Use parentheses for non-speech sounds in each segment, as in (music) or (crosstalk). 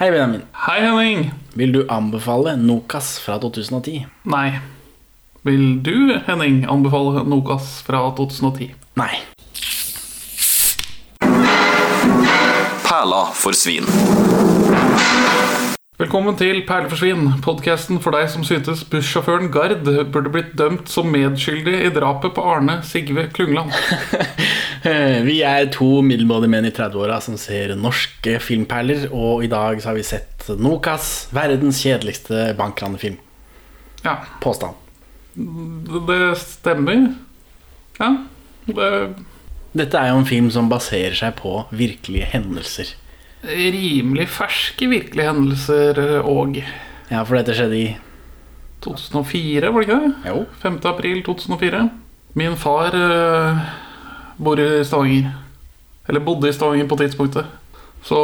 Hei, Benjamin. Hei, Henning. Vil du anbefale Nokas fra 2010? Nei. Vil du, Henning, anbefale Nokas fra 2010? Nei. Perla for svin. Velkommen til Perleforsvinn, podkasten for deg som syntes bussjåføren Gard burde blitt dømt som medskyldig i drapet på Arne Sigve Klungland. (laughs) (laughs) Vi er to middelmådige menn i 30-åra som ser norske filmperler, og i dag så har vi sett Nokas, verdens kjedeligste bankranefilm. Ja, Påstand. det stemmer. Ja, det Dette er jo en film som baserer seg på virkelige hendelser. er rimelig ferske virkelige hendelser òg. Ja, for dette skjedde i 2004, var det ikke det? Jo. 5. april 2004. Min far eh, bor i Stavanger. Eller bodde i Stavanger på tidspunktet. Så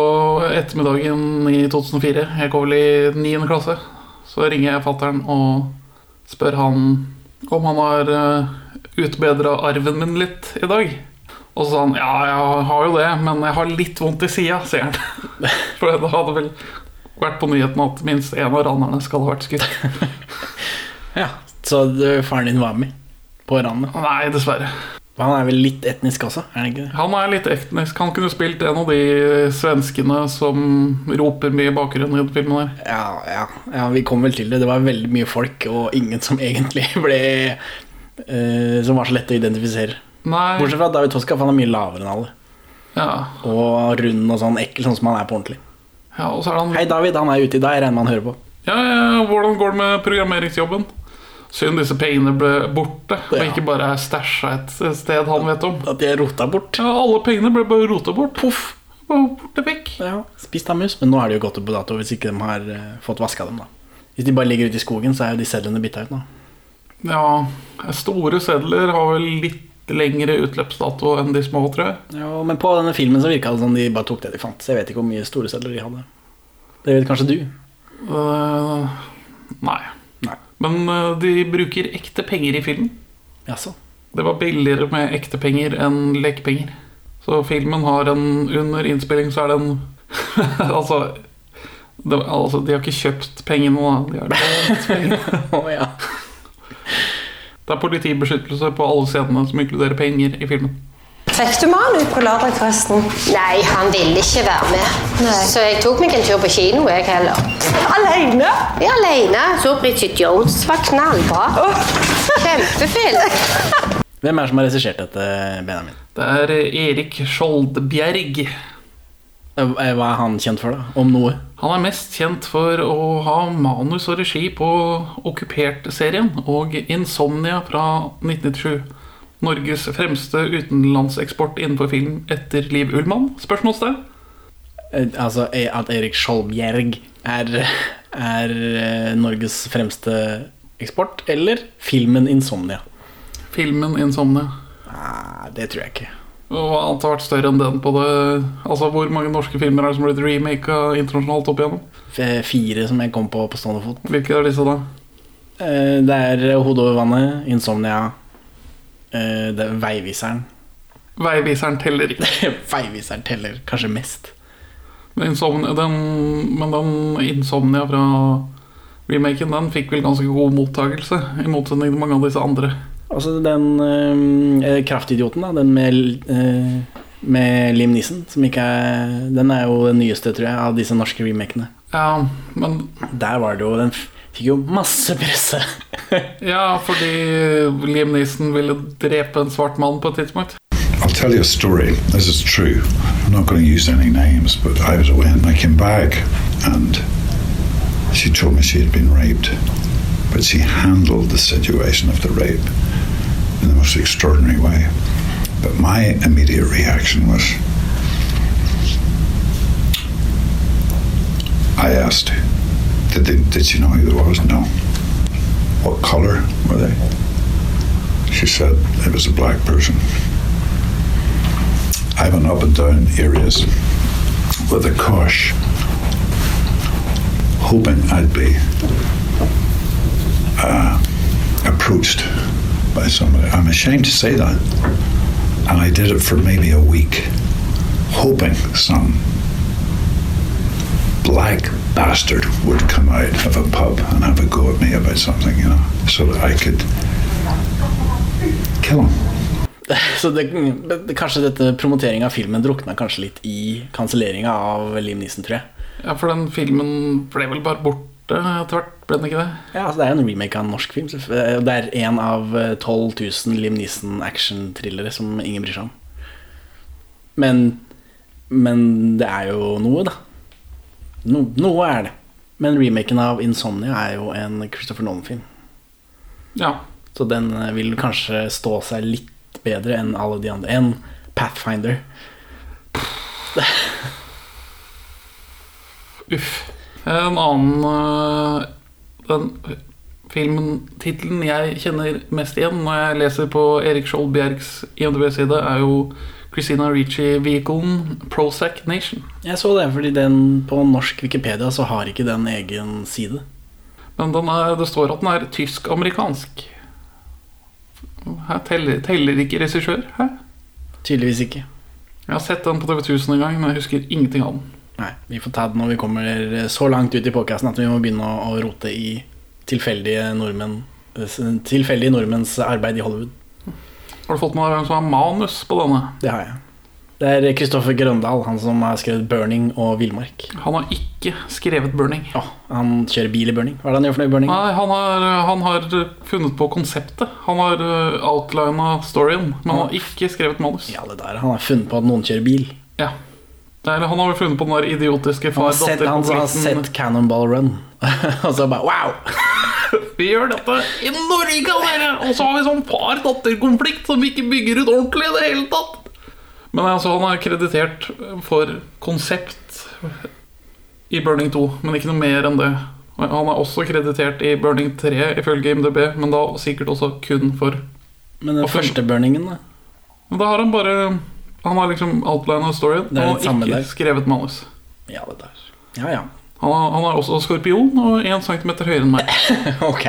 ettermiddagen i 2004, jeg går vel i 9. klasse, så ringer jeg fattern og spør han om han har uh, utbedra arven min litt i dag. Og så sa han ja, jeg har jo det, men jeg har litt vondt i sida, sier han. (laughs) For det hadde vel vært på nyheten at minst én av ranerne skal ha vært skutt. (laughs) Ja, Så faren din var med på ranet? Nei, dessverre. Han er vel litt etnisk også? er han ikke det? Han er litt etnisk. Han kunne spilt en av de svenskene som roper mye i bakgrunnen i den filmen der. Ja, ja, ja, vi kom vel til det. Det var veldig mye folk, og ingen som (laughs) egentlig ble uh, Som var så lett å identifisere. Nei, Bortsett fra David Toska, for han er mye lavere enn alle. ja. Og rund og sånn ekkel, sånn som han er på ordentlig. ja, og så er han Hei, David. Han er ute i deg. Regner med han hører på. ja, ja, Hvordan går det med programmeringsjobben? Synd disse pengene ble borte, og ikke bare er stæsja et sted han vet om. At de er rota bort. Ja, Alle pengene ble bare rota bort. Poff! Borte vekk. Ja, Spist av mus. Men nå er det jo gått opp på dato hvis ikke de har eh, fått vaska dem. da Hvis de bare ligger ute i skogen, så er jo de sedlene bytta ut nå. Ja, store sedler har vel litt lengre utløpsdato enn de små, tror jeg. Ja, Men på denne filmen så virka det som de bare tok det de fant. Så jeg vet ikke hvor mye store sedler de hadde. Det vet kanskje du. Uh, nei. Men eh, de bruker ekte penger i filmen. Jaså. Det var billigere med ekte penger enn lekepenger. Så filmen har en Under innspilling så er det en (laughs) altså, det, altså De har ikke kjøpt pengene, da. De har lånt pengene. (laughs) oh, ja. Det er politibeskyttelse på alle scenene som inkluderer penger i filmen. Fikk du med han ut på lørdag, forresten? Nei, han ville ikke være med. Så jeg tok meg en tur på kino, jeg heller. Alene? Er alene. Så Bridget Jones var knallbra. Kjempefilm. (laughs) Hvem er det som har regissert dette, Benjamin? Det er Erik Skjoldbjerg. Eh, Hva er han kjent for, da? Om noe? Han er mest kjent for å ha manus og regi på Okkupert-serien og Insomnia fra 1997. Norges fremste utenlandseksport innenfor film etter Liv Ullmann? Spørsmålstegn? Eh, Altså eh, at Erik Skjoldbjerg er, er eh, Norges fremste eksport, eller filmen 'Insomnia'? Filmen Insomnia. Nei, det tror jeg ikke. Og annet har vært større enn den på det Altså, Hvor mange norske filmer er det som har blitt remaka internasjonalt opp igjennom? F- Fire som jeg kom på på stående fot. Hvilke er disse, da? Eh, Det er 'Hodet over vannet', 'Insomnia', eh, det er 'Veiviseren'. Veiviseren teller ikke. (laughs) Veiviseren teller kanskje mest. Men Insomnia, den, men den Insomnia fra remaken, den fikk vel ganske god mottakelse, i motsetning til mange av disse andre. Altså den eh, Kraftidioten, da, den med, eh, med Liam Nissen, som ikke er Den er jo den nyeste, tror jeg, av disse norske remakene. Ja, men Der var det jo Den f- fikk jo masse presse. (laughs) Ja, fordi Liam Neeson ville drepe en svart mann på et tidspunkt. I'll tell you a story. This is true. I'm not going to use any names, but I was away and I came back and she told me she had been raped. But she handled the situation of the rape in the most extraordinary way. But my immediate reaction was I asked, did, they, did she know who it was? No. What colour were they? She said it was a black person. I went up and down areas with a cosh, hoping I'd be uh, approached by somebody. I'm ashamed to say that. And I did it for maybe a week, hoping some black bastard would come out of a pub and have a go at me about something, you know, so that I could kill him. (laughs) Så det, kanskje dette promoteringa av filmen drukna kanskje litt i kanselleringa av Liam Neeson, tror jeg. Ja, for den filmen ble vel bare borte etter hvert, ble den ikke det? Ja, altså Det er jo en remake av en norsk film. Det er en av eh, 12 000 Liam Neeson action-thrillere som ingen bryr seg om. Men, men det er jo noe, da. No, noe er det. Men remaken av Insomnia er jo en Christopher Nolan-film. Ja. Så den eh, vil kanskje stå seg litt bedre enn alle de andre. Enn Pathfinder. (laughs) Uff. En annen øh, Den filmen Tittelen jeg kjenner mest igjen når jeg leser på Erik Skjold Bjergs IMDb-side, er jo Christina Ricci-vehiclen Prozac Nation. Jeg så det, fordi den på norsk Wikipedia så har ikke den egen side. Men den er, det står at den er tysk-amerikansk. Her teller, teller ikke regissør? Hæ? Tydeligvis ikke. Jeg har sett den på TV 1000 en gang, men jeg husker ingenting av den. Nei, Vi får ta det når vi kommer så langt ut i podkasten at vi må begynne å rote i tilfeldige nordmenn Tilfeldige nordmenns arbeid i Hollywood. Har du fått med deg som har manus på denne? Det har jeg. Det er Kristoffer Grøndal, han som har skrevet 'Burning' og 'Villmark'. Han har ikke skrevet 'Burning'. Ja, han kjører bil i 'Burning'. Hva er det han gjør for noe i 'Burning'? Nei, han har, han har funnet på konseptet. Han har uh, outlina storyen, men han har ikke skrevet manus. Ja, det der. Han har funnet på at noen kjører bil. Ja. Eller han har vel funnet på den der idiotiske Han har sett, han har sett Cannonball Run, (laughs) og så bare wow! (laughs) Vi gjør dette i Norge, dere! Og så har vi sånn far-datter-konflikt som vi ikke bygger ut ordentlig i det hele tatt. Men altså, han er kreditert for konsept i Burning 2, men ikke noe mer enn det. Han er også kreditert i Burning 3 ifølge IMDb, men da sikkert også kun for Men den første burningen, da? Da har han bare Han har liksom outlina storyen og ikke der. skrevet manus. Ja, det der. Ja, ja. Han, har- han er også skorpion og 1 cm høyere enn meg. (laughs) Ok.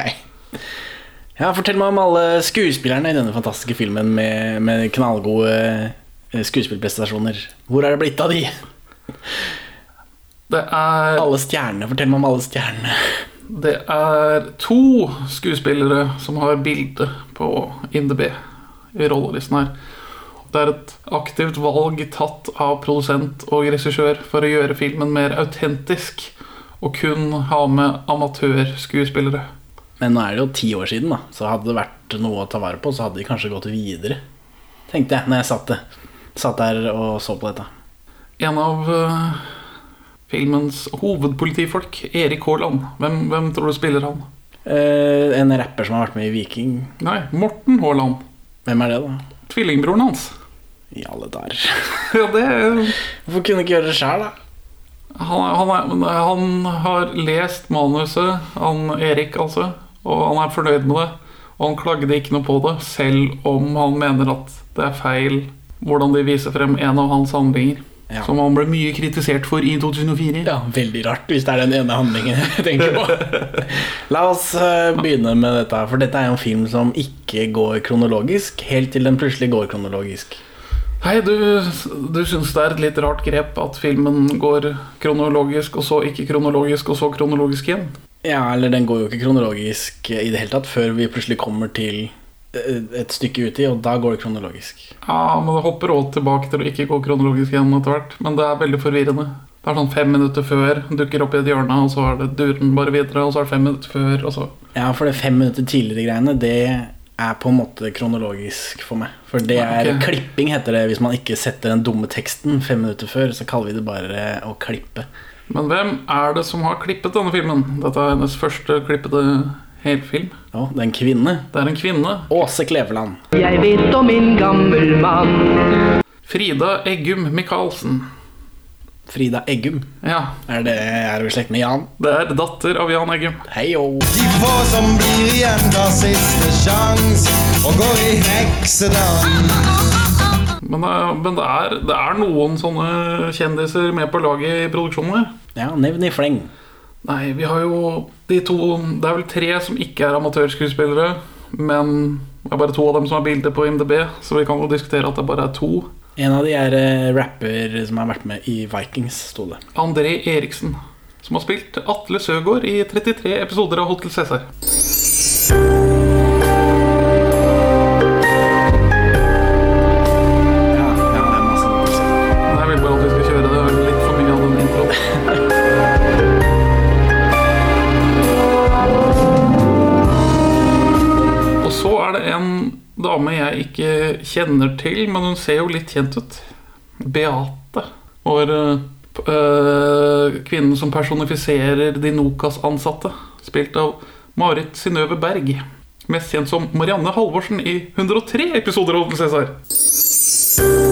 Ja, Fortell meg om alle skuespillerne i denne fantastiske filmen med, med knallgode eh, skuespillprestasjoner. Hvor er det blitt av de? Det er Alle stjernene. Fortell meg om alle stjernene. Det er to skuespillere som har bilde på IMDb i rollelisten her. Det er et aktivt valg tatt av produsent og regissør for å gjøre filmen mer autentisk og kun ha med amatørskuespillere. Men nå er det jo ti år siden, da så hadde det vært noe å ta vare på, så hadde de kanskje gått videre. Tenkte jeg når jeg satt, satt der og så på dette. En av uh, filmens hovedpolitifolk, Erik Haaland, hvem, hvem tror du spiller han? Uh, en rapper som har vært med i Viking. Nei, Morten Haaland. Hvem er det, da? Tvillingbroren hans. I alle dager. (laughs) Ja, det Hvorfor kunne ikke gjøre det sjæl, da? Han, han, er, han har lest manuset, han Erik altså, og han er fornøyd med det. Og han klagde ikke noe på det, selv om han mener at det er feil hvordan de viser frem en av hans handlinger. Ja. Som han ble mye kritisert for i 2004. Ja, Veldig rart, hvis det er den ene handlingen jeg tenker på. (laughs) La oss eh, begynne med dette, for dette er jo en film som ikke går kronologisk, helt til den plutselig går kronologisk. Hei, du, du syns det er et litt rart grep at filmen går kronologisk, og så ikke kronologisk, og så kronologisk igjen? Ja, eller den går jo ikke kronologisk i det hele tatt, før vi plutselig kommer til et stykke uti, og da går det kronologisk. Ja, men det hopper også tilbake til å ikke gå kronologisk igjen etter hvert. Men det er veldig forvirrende. Det er sånn fem minutter før, dukker opp i et hjørne, og så er det duren bare videre, og så er det fem minutter før, og så Ja, for det fem minutter tidligere greiene, det er på en måte kronologisk for meg. For det er okay. klipping, heter det, hvis man ikke setter den dumme teksten fem minutter før, så kaller vi det bare å klippe. Men hvem er det som har klippet denne filmen? Dette er hennes første klippede helfilm. Ja, det er en kvinne. Det er en kvinne. Åse Kleveland. Jeg vet om en gammel mann Frida Eggum Michaelsen. Frida Eggum. Ja, Er det er du i slekt med Jan? det er datter av Jan Eggum. Hei -o. De få som blir igjen, tar siste sjans og går i heksedans. Men, det, men det, er, det er noen sånne kjendiser med på laget i produksjonen her. Ja, nevn i fleng. Nei, vi har jo de to Det er vel tre som ikke er amatørskuespillere. Men det er bare to av dem som har bilde på IMDb, så vi kan jo diskutere at det bare er to. En av de er eh, rapper som har vært med i Vikings, sto det. André Eriksen. som har spilt Atle Søgaard i 33 episoder av Hotel Cæsar. Kjenner til, men hun ser jo litt kjent ut. Beate. Vår øh, øh, kvinnen som personifiserer de Nokas-ansatte. Spilt av Marit Synnøve Berg. Mest kjent som Marianne Halvorsen i 103 episoder av Hotel Cæsar.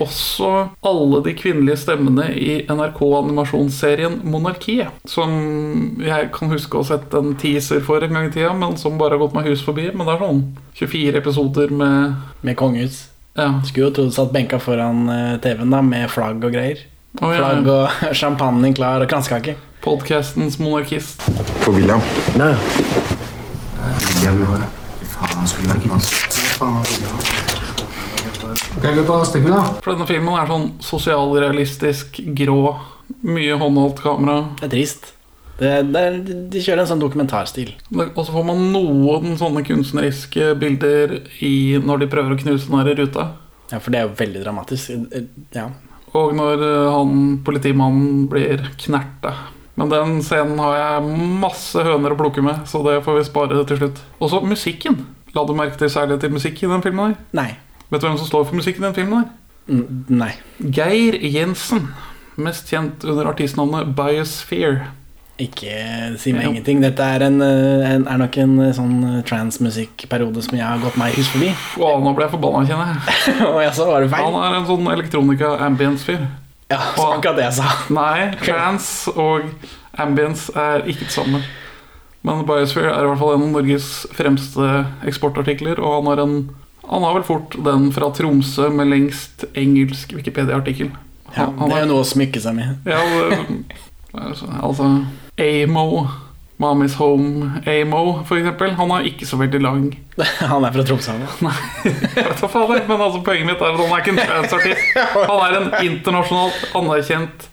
Også alle de kvinnelige stemmene i NRK-animasjonsserien Monarkiet. Som jeg kan huske å ha sett en teaser for en gang i tida, men som bare har gått meg hus forbi. Men det er sånn 24 episoder med Med kongehus. ja. Skulle jo trodd satt benka foran eh, TV-en da med flagg og greier. Oh, ja. Flagg og (laughs) champagne klar og kransekake. Podcastens monarkist. For William. Nei. Vi da? For denne filmen er sånn sosialrealistisk, grå. Mye håndholdt kamera. Det er trist. Det, det de kjører en sånn dokumentarstil. Og så får man noen sånne kunstneriske bilder i når de prøver å knuse den der ruta. Ja, For det er jo veldig dramatisk. Eh, Ja. Og når eh, han politimannen blir knerta. Men den scenen har jeg masse høner å plukke med, så det får vi spare til slutt. Og så musikken. La du merke til særlig til musikk i den filmen? her? Nei. Vet du hvem som står for musikken i den filmen? Mm, Nei. Geir Jensen. Mest kjent under artistnavnet Biosphere. Ikke si meg Jo. ingenting. Dette er, en, eh, en, er nok en eh, sånn eh, transmusikkperiode som jeg har gått meg hus forbi. Å, nå ble jeg forbanna, kjenner jeg. (laughs) Og jeg var det feil. Han er en sånn elektronika-ambience-fyr. Ja, så akkurat det jeg sa. Nei, (laughs) trans og ambience er ikke det samme. Men Biosphere er i hvert fall en av Norges fremste eksportartikler, og han har, en, han har vel fort den fra Tromsø med lengst engelsk Wikipedia-artikkel. Ja, det er jo noe å smykke seg med. Ja, det, altså, altså Amo, Mommy's Home Amo, for eksempel. Han er ikke så veldig lang. (laughs) Han er fra Tromsø. han. (laughs) Jeg vet hva faen det er, men altså, poenget mitt er at han er ikke en transartist. (laughs) Han er en internasjonalt anerkjent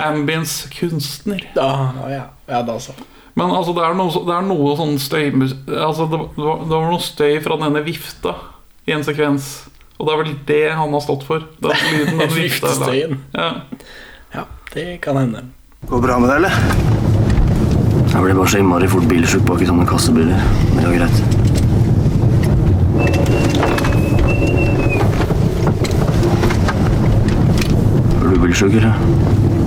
ambience-kunstner. Ja, ja, ja, da så. Men altså, det er noe, det er noe sånn støy altså, det, det var noe støy fra denne vifta i en sekvens. Og det er vel det han har stått for. Den (laughs) lyden den lag. Ja. Ja, det kan hende. Går bra med deg, eller? Jeg blir bare så innmari fort bilsjuk bak i sånne kassebiler. Men det går greit. Er du bilsjuk, eller?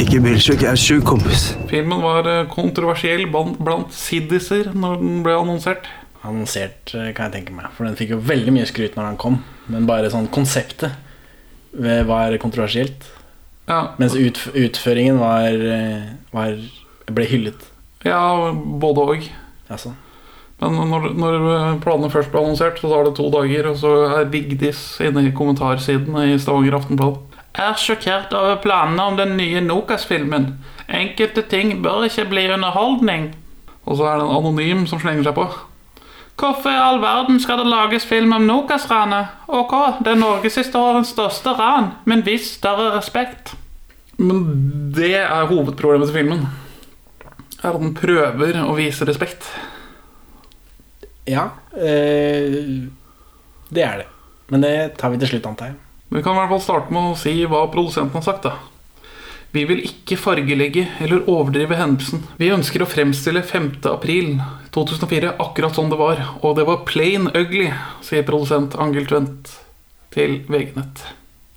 Ikke bilsjuk, jeg er sjuk, kompis. Filmen var eh, kontroversiell blant siddiser når den ble annonsert. Annonsert, eh, kan jeg tenke meg. For den fikk jo veldig mye skryt når den kom. Men bare sånn konseptet var kontroversielt. Ja, Mens utf utføringen var, eh, var ble hyllet. ja både og. Altså. Men når, når planene først ble annonsert, så tar det to dager, og så er Vigdis inne i kommentarsiden i Stavanger Aftenblad. Er sjokkert over planene om den nye Nokas-filmen. Enkelte ting bør ikke bli underholdning. Og så er det en anonym som slenger seg på. Hvorfor i all verden skal det lages film om Nokas-ranet? Ok, det er norgeshistoriens største ran, men vis større respekt. Men det er hovedproblemet til filmen. Er at den prøver å vise respekt. Ja, eh, det er det. Men det tar vi til slutt, antar jeg. Vi kan i hvert fall starte med å si hva produsenten har sagt. da. Vi vil ikke fargelegge eller overdrive hendelsen. Vi ønsker å fremstille 5. april 2004 akkurat som det var. Og det var plain ugly, sier produsent Angel Twent til VG-nett.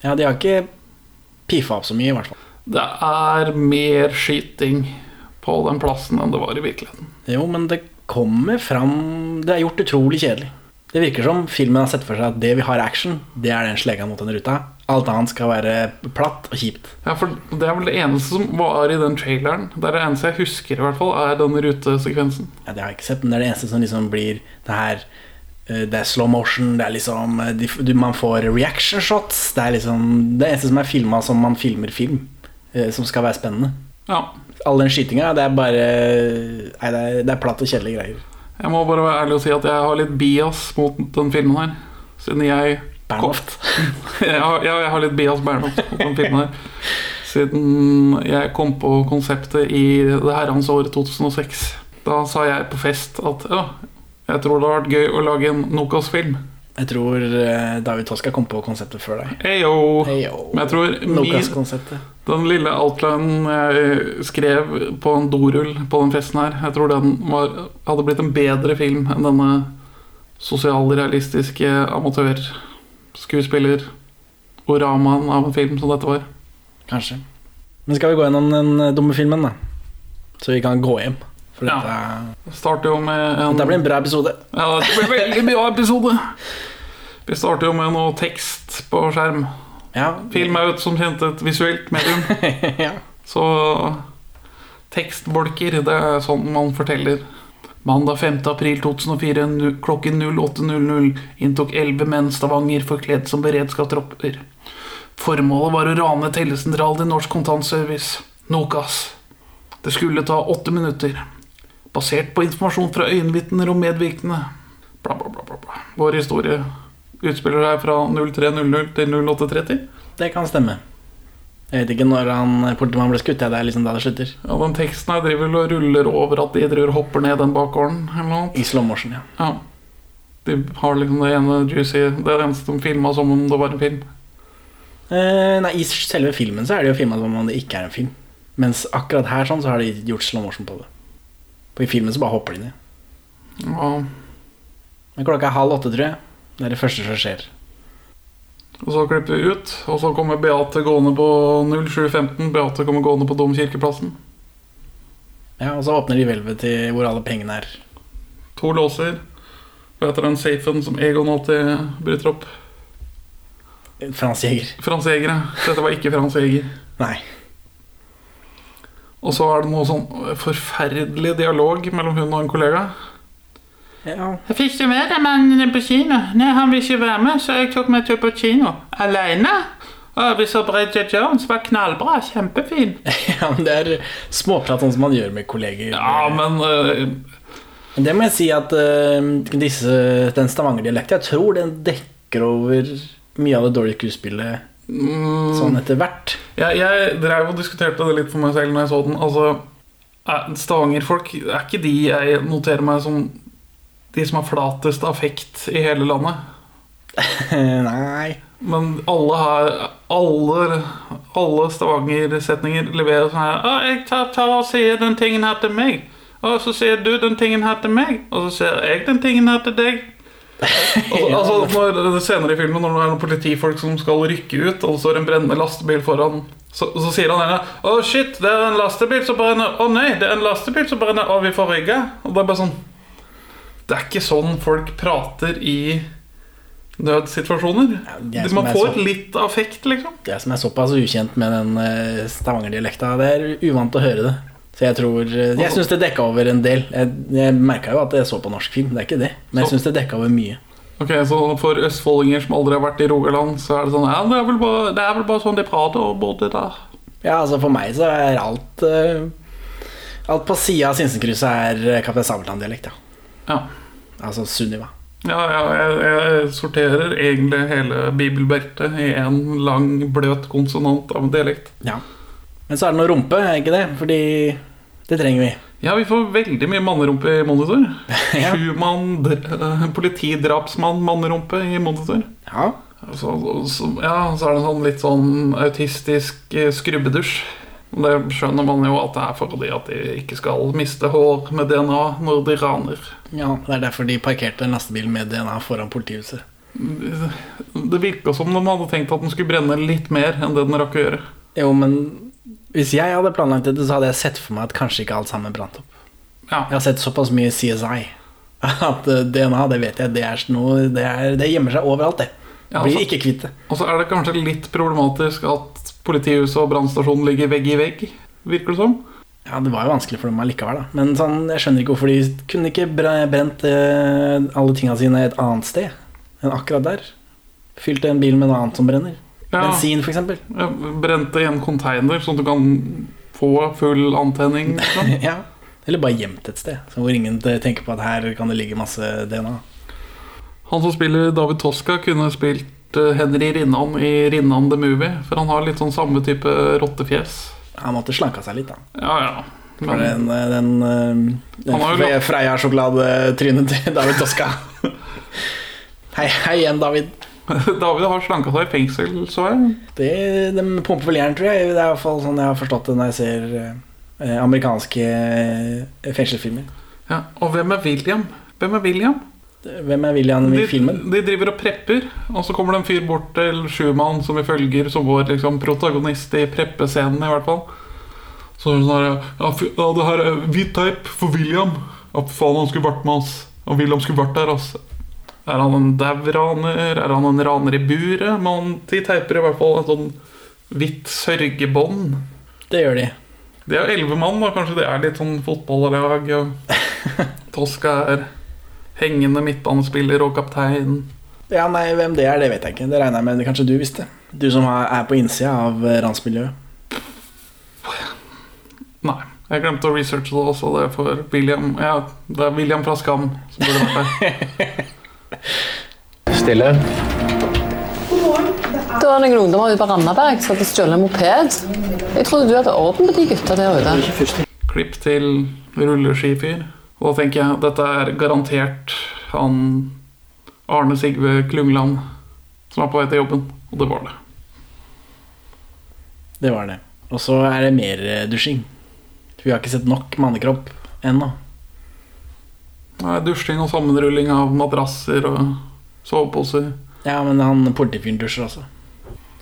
Ja, de har ikke piffa opp så mye, i hvert fall. Det er mer skyting på den plassen enn det var i virkeligheten. Jo, men det kommer fram Det er gjort utrolig kjedelig. Det virker som filmen har sett for seg at det vi har action, det er den slegga mot den ruta. Alt annet skal være platt og kjipt. Ja, for Det er vel det eneste som var i den traileren. Det er det eneste jeg husker, i hvert fall, er den rutesekvensen. Ja, det har jeg ikke sett, men det er det eneste som liksom blir det her eh, Det er slow motion, det er liksom eh, Man får reaction shots. Det er liksom det eneste som er filma som man filmer film. eh, Som skal være spennende. Ja, All den skytinga, det er bare Nei, det er, det er platt og kjedelige greier. Jeg må bare være ærlig og si at jeg har litt bias mot den filmen her. Siden jeg Bernhoft. (laughs) ja, jeg har litt bias Bernhoft på den filmen her. siden jeg kom på konseptet i det herrens år 2006. Da sa jeg på fest at ja, jeg tror det har vært gøy å lage en Nokas-film. Jeg tror eh, David Toska kom på konseptet før deg. Heyo. Heyo. Men jeg tror min, den lille outlinen jeg skrev på en dorull på den festen her, jeg tror den var, hadde blitt en bedre film enn denne sosialrealistiske amatørskuespiller oramaen av en film som dette var. Kanskje. Men skal vi gå gjennom den eh, dumme filmen, da? Så vi kan gå hjem. For Ja. dette, Det starter jo med en dette blir en bra episode. Ja, det blir veldig bra episode. Vi starter jo med noe tekst på skjerm. Ja. Film er jo som kjent et visuelt medium. (laughs) ja. Så tekstbolker, det er sånn man forteller. Mandag 5. april 2004 klokken 08.00 inntok elleve menn Stavanger forkledd som beredskapstropper. Formålet var å rane tellesentralen i Norsk Kontantservice, Nokas. Det skulle ta åtte minutter. Basert på informasjon fra øyenvitner og medvirkende. Bla, bla, bla, bla. Vår historie utspiller seg fra 03.00 til 08.30. Det kan stemme. Jeg vet ikke når han politimannen ble skutt. Ja, det er liksom da det slutter. Ja, den teksten her driver og ruller over at de driver hopper ned den bakgården. eller noe. I slow motion, ja. Ja. De har liksom det ene juicy Det er det eneste de filma som om det var en film. Eh, nei, I selve filmen så er det jo filma som om det ikke er en film. Mens akkurat her sånn så har de gjort slow motion på det. For I filmen så bare hopper de ned. Ja. Men klokka er halv åtte, tror jeg. Det er det første som skjer. Og så klipper vi ut, og så kommer Beate gående på 07.15. Beate kommer gående på Domkirkeplassen. Ja, Og så åpner de hvelvet til hvor alle pengene er. To låser. Hva heter den safen som Egon alltid bryter opp? Frans Jæger. Frans Jæger, ja. Dette var ikke Frans Jæger. Nei. Og så er det noe sånn forferdelig dialog mellom hun og en kollega. Ja. Jeg fikk ikke med den mannen på kino. Nei, han vil ikke være med, så jeg tok meg tur på kino. Alene. Og vi så Bridget Jones. Var knallbra. Kjempefin. (laughs) ja, men det er småprat sånn som man gjør med kolleger. Ja, men Uh... Det må jeg si at uh, disse, den Stavanger-dialekten Jeg tror den dekker over mye av det dårlige skuespillet mm, sånn etter hvert. Ja, jeg drev og diskuterte det litt for meg selv når jeg så den. Altså, er- Stavanger-folk er ikke de jeg noterer meg som de som har flatest affekt i hele landet. (laughs) Nei. Men alle har Alle, alle Stavanger-setninger leverer sånn her Å, jeg tar, tar og sier den tingen her til meg. Og så sier du den tingen her til meg. Og så sier jeg den tingen her til deg. (laughs) Og, altså, når, senere i filmen, når det er noen politifolk som skal rykke ut, og det står en brennende lastebil foran, så, så sier han ene Å, shit, det er en lastebil som brenner. Å nei, det er en lastebil som brenner. og vi får rygge. Og det er bare sånn Det er ikke sånn folk prater i nødsituasjoner. Ja, Man får så- litt affekt, liksom. Jeg som er såpass ukjent med den stavangerdialekta, Stavanger-dialekta, det er uvant å høre det. Så jeg tror eh, Jeg syns det dekka over en del. Jeg, jeg merka jo at jeg så på norsk film, det er ikke det. Men jeg syns det dekka over mye. Ok, Så for østfoldinger som aldri har vært i Rogaland, så er det sånn Ja, det er vel bare, det er vel bare sånn de prater bodde der. Ja, altså For meg så er alt uh, Alt på sida av Sinsenkrysset er eh, Kaptein Sabeltann-dialekt, ja. Ja. Altså Sunniva. Ja, ja jeg, jeg sorterer egentlig hele bibelbeltet i en lang, bløt konsonant av en dialekt. Ja. Men så er det noe rumpe, er ikke det? Fordi det trenger vi. Ja, vi får veldig mye mannerumpe i monitor. (laughs) Ja. Sjumann, eh, politidrapsmann, mannerumpe i monitor. Ja. Så, så, ja, så er det sånn litt sånn autistisk eh, skrubbedusj. Det skjønner man jo at det er fordi at de ikke skal miste hår med DNA når de raner. ja. Det er derfor de parkerte en lastebil med DNA foran politihuset. Det virka som de hadde tenkt at den skulle brenne litt mer enn det den rakk å gjøre. Jo, men hvis jeg hadde planlagt det, så hadde jeg sett for meg at kanskje ikke alt sammen brant opp. Ja. Jeg har sett såpass mye CSI at eh, DNA, det vet jeg, det er noe Det, er, det gjemmer seg overalt, det. Ja, Blir altså- ikke kvitt det. Og så er det kanskje litt problematisk at politihuset og brannstasjonen ligger vegg i vegg, virker det som. Ja, det var jo vanskelig for dem allikevel, da. Men sånn, jeg skjønner ikke hvorfor de kunne ikke bre- brent eh, alle tinga sine et annet sted enn akkurat der. Fylt en bil med noe annet som brenner. Ja. Bensin, eksempel. Ja, Brente i en container, sånn at du kan få full antenning. Liksom. (laughs) ja. Eller bare gjemt et sted, hvor ingen tenker på at her kan det ligge masse DNA. Han som spiller David Toska, kunne spilt Henry Rinnan i Rinnan the Movie. For han har litt sånn samme type rottefjes. Han måtte slanka seg litt, da. Ja, ja. Men, den, den, den, eh, den lagt- Freia-sjokoladetrynet til David Toska. (laughs) hei, hei igjen, David. (laughs) David har slanka seg i fengsel, så jeg. Det, de pumper vel jern, tror jeg. Det er i hvert fall sånn jeg har forstått det når jeg ser eh, amerikanske eh, fengselsfilmer. Ja. Og hvem er William? Hvem er William? Hvem er William i De, filmen? de driver og prepper, og så kommer det en fyr bort til Schumann som vi følger som vår liksom, protagonist i preppescenen, i hvert fall. Så er det sånn her ja, ja, det her er hvit teip for William. Ja, faen, han skulle vært med oss. Og William skulle vært der, altså. Er han en dau raner? Er han en raner i buret? Men de teiper i hvert fall et sånn hvitt sørgebånd. Det gjør de. Det er elleve mann, da. Kanskje det er litt sånn fotballag. Og (laughs) Toska er hengende midtbanespiller og kaptein. Ja, nei, Hvem det er, det vet jeg ikke. Det regner jeg med det kanskje du visste. Du som er på innsida av eh, ransmiljøet. Nei, jeg glemte å researche det også. Det er for William Ja, det er William fra Skam som burde vært der. (laughs) Stille. Det var noen ungdommer ute på Randaberg som hadde stjålet en moped. Jeg trodde du hadde orden på de gutta der ute. Klipp til rulleskifyr. Og da tenker jeg dette er garantert han Arne Sigve Klungland som er på vei til jobben. Og det var det. Det var det. Og så er det mer eh, dusjing. Vi har ikke sett nok mannekropp ennå. Er dusjing og sammenrulling av madrasser og soveposer. Ja, men han politifyren dusjer også.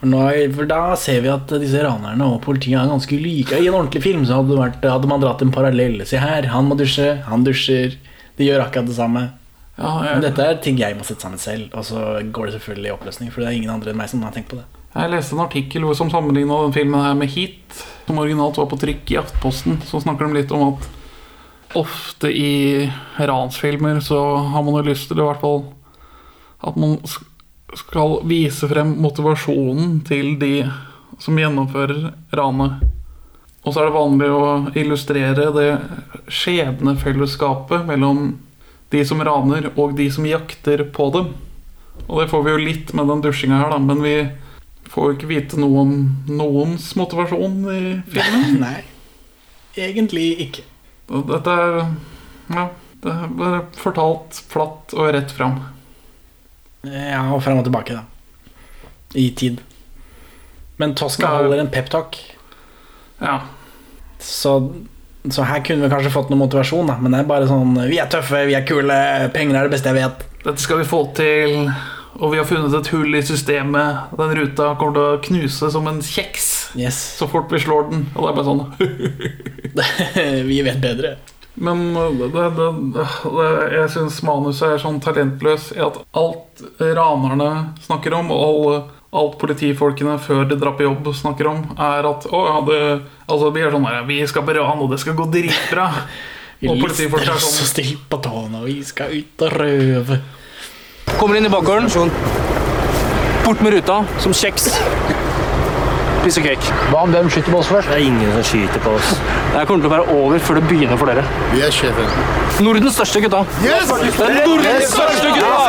For, nå, for da ser vi at disse ranerne og politiet er ganske like. I en ordentlig film så hadde, vært, hadde man dratt en parallell. Se her, han må dusje, han dusjer. De gjør akkurat det samme. Ja, Men dette er ting jeg må sette sammen selv, og så går det selvfølgelig i oppløsning. For det er ingen andre enn meg som har tenkt på det. jeg leste en artikkel som sammenligna den filmen her med Heat, som originalt var på trykk i Aftenposten. Så snakker de litt om at ofte i ransfilmer så har man jo lyst til i hvert fall at man skal vise frem motivasjonen til de som gjennomfører ranet. Og så er det vanlig å illustrere det skjebnefellesskapet mellom de som raner og de som jakter på dem. Og det får vi jo litt med den dusjinga her, da, men vi får jo ikke vite noe om noens motivasjon i filmen. (laughs) Nei, egentlig ikke. Dette er Ja, det er fortalt flatt og rett fram. Ja, og fram og tilbake, da. I tid. Men Tosca Ja. holder en peptalk, Ja. så, så her kunne vi kanskje fått noe motivasjon, da. Men det er bare sånn Vi er tøffe, vi er kule, penger er det beste jeg vet. Dette skal vi få til, og vi har funnet et hull i systemet. Den ruta kommer til å knuse som en kjeks Yes. så fort vi slår den. Og det er bare sånn (laughs) (laughs) vi vet bedre. Men det, det, det, jeg syns manuset er sånn talentløs i at alt ranerne snakker om, og alle, alt politifolkene før de drar på jobb snakker om, er at å, ja, det, altså, vi er sånn her, vi skal på ran, og det skal gå dritbra. (laughs) Og politifolk er så sånn still på tåna, vi skal ut og røve. Kommer inn i bakgården. Bort med ruta, som kjeks. Piss og cake. Hva om hvem skyter på oss først? Det er ingen som skyter på oss. Det kommer til å være over før det begynner for dere. Vi er sjefen. Nordens største gutta. Yes! Det er Nordens største gutta!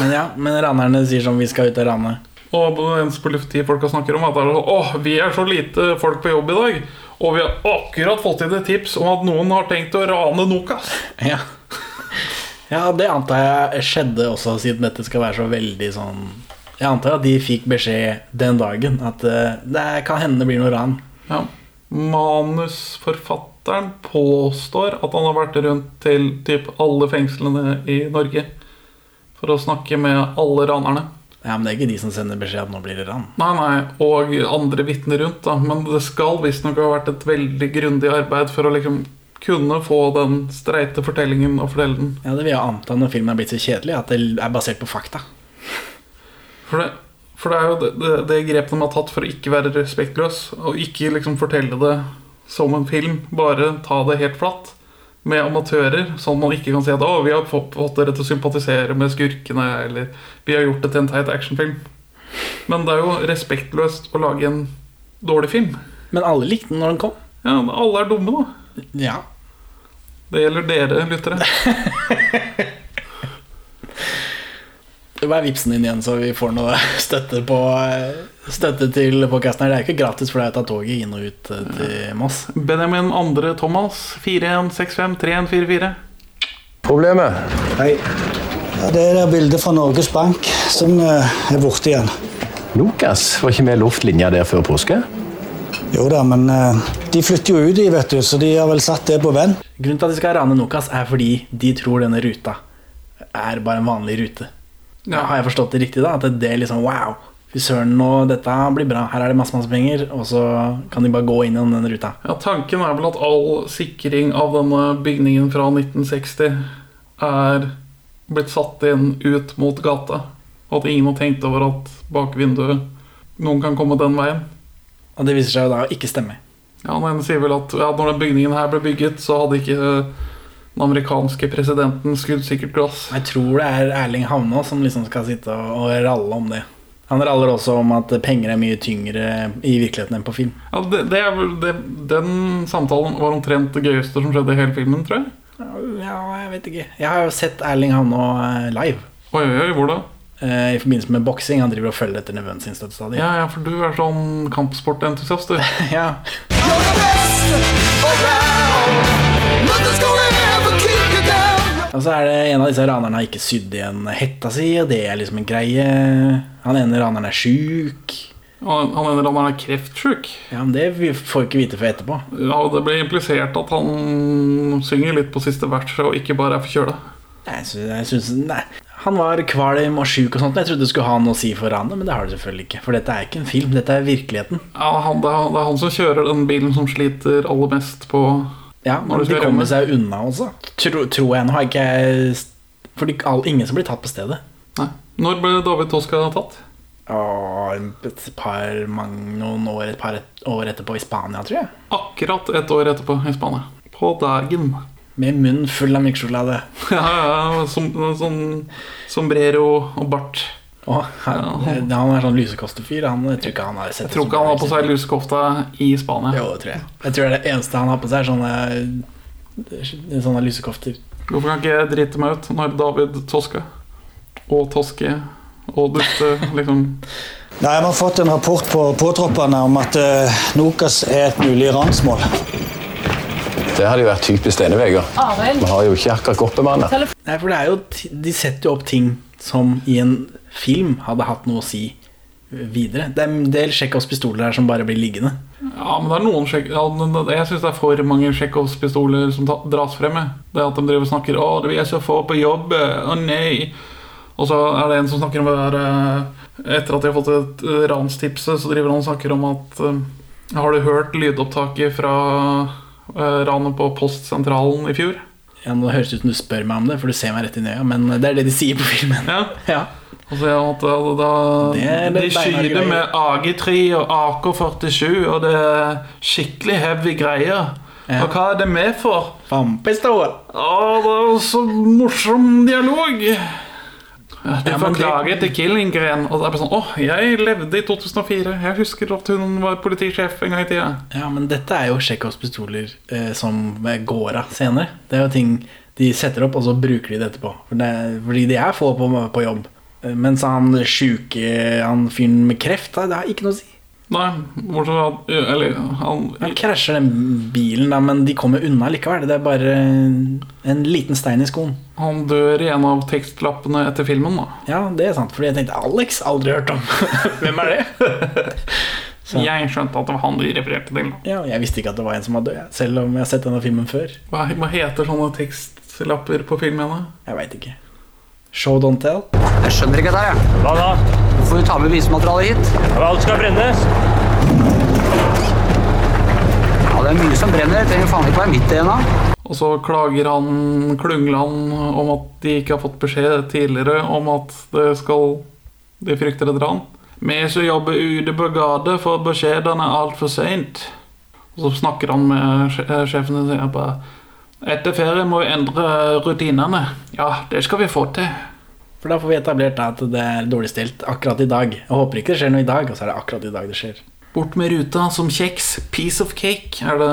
Men ja, men ranerne sier som Vi skal ut og rane. Og eneste politifolka snakker om, er at det er sånn, Åh, vi er så lite folk på jobb i dag. Og vi har akkurat fått inn et tips om at noen har tenkt å rane Nokas. Ja. Ja, det antar jeg skjedde også, siden dette skal være så veldig sånn Jeg antar at de fikk beskjed den dagen at eh, det kan hende det blir noe ran. Ja. Manusforfatteren påstår at han har vært rundt til typ alle fengslene i Norge for å snakke med alle ranerne. Ja, Men det er ikke de som sender beskjed at nå blir det ran. Nei, nei, og andre vitner rundt, da. Men det skal visstnok ha vært et veldig grundig arbeid for å liksom kunne få den streite fortellingen og fortelle den. Ja, Det vil jeg anta når filmen er blitt så kjedelig, at det er basert på fakta. For det, for det er jo det, det, det grepet de har tatt for å ikke være respektløs, og ikke liksom fortelle det som en film, bare ta det helt flatt. Med amatører, sånn man ikke kan si at å, vi har fått, dere til å sympatisere med skurkene, eller vi har gjort det til en teit actionfilm. Men det er jo respektløst å lage en dårlig film. Men alle likte den når den kom. Ja, alle er dumme, da. Ja. Det gjelder dere, lyttere. (laughs) Hva er vipsen din igjen, så vi får noe støtte på Støtte til podkasten. Det er ikke gratis for deg å ta toget inn og ut eh, til Moss. Benjamin Andre Thomas 41653144. Problemet? Hei. Ja, det er det bildet fra Norges Bank som eh, er borte igjen. Lukas, var ikke vi luftlinja linja der før påske? Jo da, men eh, de flytter jo ut, de, vet du, så de har vel satt det på venn. Grunnen til at de skal rane Nokas, er fordi de tror denne ruta er bare en vanlig rute. Har jeg forstått det riktig, da? At det er liksom wow, fy søren, nå, dette blir bra. Her er det masse, masse penger, og så kan de bare gå inn i den ruta. Ja, Tanken er vel at all sikring av denne bygningen fra 1960 er blitt satt inn ut mot gata. Og at ingen har tenkt over at bak vinduet noen kan komme den veien. Og det viser seg jo da å ikke stemme. Ja, Han ene sier vel at ja, når den bygningen her ble bygget, så hadde ikke den amerikanske presidenten skuddsikkert glass. Jeg tror det er Erling Havnå som liksom skal sitte og, og ralle om det. Han raller også om at penger er mye tyngre i virkeligheten enn på film. Ja, det, det er det, Den samtalen var omtrent det gøyeste som skjedde i hele filmen, tror jeg. Ja, jeg vet ikke. Jeg har jo sett Erling Havnå eh, live. Oi, oi, oi, hvor da? Eh, I forbindelse med boksing. Han driver og følger etter nevøen sin støtte stadig. Ja, ja, for du er sånn kampsportentusiast, du. (laughs) ja. Og så er det en av disse ranerne har ikke sydd igjen hetta si, og det er liksom en greie. Han ene raneren er sjuk. Han, ene raneren er kreftsjuk. Ja, men det får vi ikke vite før etterpå. Ja, Det ble implisert at han synger litt på siste verset og ikke bare er forkjøla. Jeg syns, jeg syns Nei. Han var kvalm og sjuk og sånt. Jeg trodde det skulle ha noe å si for ranet, men det har det selvfølgelig ikke. For dette er ikke en film, dette er virkeligheten. Ja, han, det, er, det er han som kjører den bilen som sliter aller mest på Ja, men de kommer seg unna også. Tro, tror jeg. Nå har ikke jeg Fordi all, ingen som blir tatt på stedet. Nei. Når ble David Toska tatt? Åh, et par noen år, et par et år etterpå i Spania, tror jeg. Akkurat et år etterpå i Spania. På dagen. Med munnen full av melkesjokolade. (laughs) Ja, ja, som, sånn sombrero og bart. Å, han, han er sånn lusekostefyr. Han, jeg tror ikke han har sett Jeg tror ikke han har på seg lusekofta i Spania. Jo, det tror jeg. Jeg tror det er det eneste han har på seg, sånne, sånne lusekofter. Hvorfor kan ikke jeg drite meg ut når David Toske og Toske og Dutte (laughs) liksom Nei, Vi har fått en rapport på påtroppene om at uh, Nokas er et mulig ransmål. Det hadde jo vært typisk denne uka. Arild. Vi har jo ikke akkurat godt bemanna. Nei, for det er jo De setter jo opp ting som i en film hadde hatt noe å si videre. Det er en del Tsjekhovs pistoler her som bare blir liggende. Ja, men det er noen sjek ja, Jeg syns det er for mange Tsjekhovs pistoler som dras frem. Det at de driver og snakker 'Å, vi er så få på jobb'. Å nei. Og så er det en som snakker om det der eh, Etter at de har fått et eh, ranstipset, så driver han og snakker om at eh, Har du hørt lydopptaket fra ranet på Postsentralen i fjor? Ja, nå høres det ut som du spør meg om det, for du ser meg rett i øya, men det er det de sier på filmen. Ja. (laughs) ja. Altså, er det at da, Det det De skyter med AG3 og AK47, og det er skikkelig heavy greier. Og hva er det med for? Vannpistol. Å, det er så morsom dialog. Det- forklager til Killingren. Og det er bare sånn Å, jeg levde i 2004. Jeg husker at hun var politisjef en gang i tida. Ja, men dette er jo Tsjekhovs pistoler eh, som går av senere. Det er jo ting de setter opp, og så bruker de det etterpå. For det fordi de er få på, på jobb. Eh, Mens han sjuke, han fyren med kreft, det har ikke noe å si. Nei, bortsett fra Eller han Han krasjer den bilen, da, men de kommer unna likevel. Det er bare en liten stein i skoen. Han dør i en av tekstlappene etter filmen, da. Ja, det er sant, fordi jeg tenkte Alex, aldri hørt om. (laughs) Hvem er det? (laughs) Jeg skjønte at det var han de refererte til. Ja, jeg visste ikke at det var en som var død, selv om jeg har sett denne filmen før. Hva, heter sånne tekstlapper på filmene? Jeg veit ikke. Show don't tell. Jeg skjønner ikke dette her, jeg. Hva da? Hvorfor du tar med bevismaterialet hit? Ja, Alt skal brennes. Ja, det er mye som brenner. Det trenger faen ikke være mitt DNA. Og så klager han Klungland om at de ikke har fått beskjed tidligere om at det skal De frykter et ran. Vi som jobber ute på gata, får beskjedene altfor seint. Og så snakker han med eh, sjefen og sier bare Etter ferie må vi endre rutinene. Ja, det skal vi få til. For da får vi etablert at det er dårlig stilt akkurat i dag. Jeg håper ikke det skjer noe i dag, og så er det akkurat i dag det skjer. Bort med ruta som kjeks. Piece of cake, er det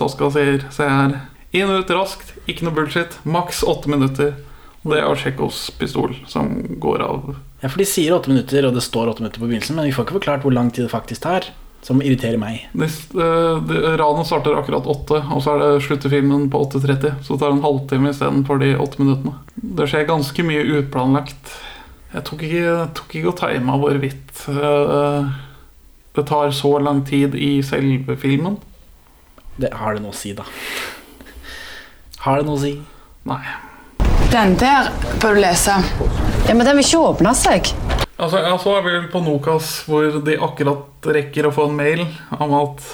Toska sier. Se her. Og ut raskt. Ikke noe bullshit. Maks åtte minutter. Det er Tsjekkos pistol som går av. Ja, for de sier åtte minutter, og det står åtte minutter på begynnelsen, men vi får ikke forklart hvor lang tid det faktisk tar. Som irriterer meg. Eh, ranet starter akkurat åtte, og så er det slutter filmen på 8.30. Så det tar en halvtime istedenfor de åtte minuttene. Det skjer ganske mye utplanlagt. Jeg tok ikke, tok ikke å time hvorvidt eh, det tar så lang tid i selve filmen. Det har det noe å si, da. Har det noe å si? Nei. Den der bør du lese. Ja, Men den vil ikke åpne seg. Altså, ja, så er vi på Nokas hvor de akkurat rekker å få en mail om at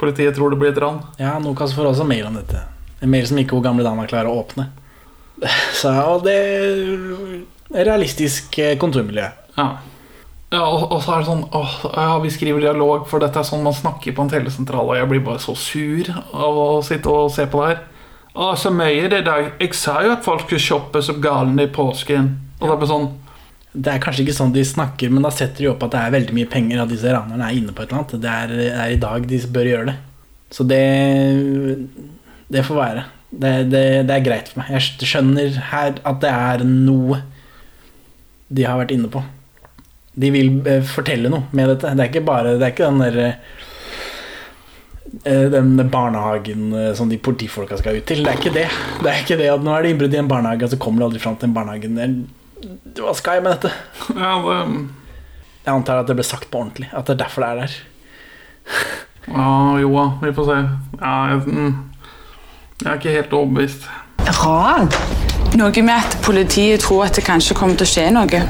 politiet tror det blir et ran. Ja, Nokas får også mail om dette. En mail som ikke hun gamle dama klarer å åpne. (laughs) Så, og det er realistisk eh, kontormiljø. Ja. Ja, og, og så er det sånn åh, ja, Vi skriver dialog, for dette er sånn man snakker på en telesentral, og jeg blir bare så sur av å sitte og se på det her. Å, så mye det der. Jeg sa jo at folk skulle shoppe som galne i påsken. Og det er bare sånn Det er kanskje ikke sånn de snakker, men da setter de opp at det er veldig mye penger, at disse ranerne er inne på et eller annet. Det er, er i dag de bør gjøre det. Så det Det får være. Det, det, det er greit for meg. Jeg skjønner her at det er noe de har vært inne på. De vil eh, fortelle noe med dette. Det er ikke bare Det er ikke den derre eh, den barnehagen eh, som de politifolka skal ut til. Det er ikke det. Det er ikke det at Nå er det innbrudd i en barnehage, og så kommer du aldri fram til den barnehagen. Det- Hva skal jeg med dette? Ja, det Jeg antar at det ble sagt på ordentlig. At det er derfor det er der. Ja, jo da, vi får se. Ja, jeg, mm, jeg er ikke helt overbevist. Ran? Noe med at politiet tror at det kanskje kommer til å skje noe.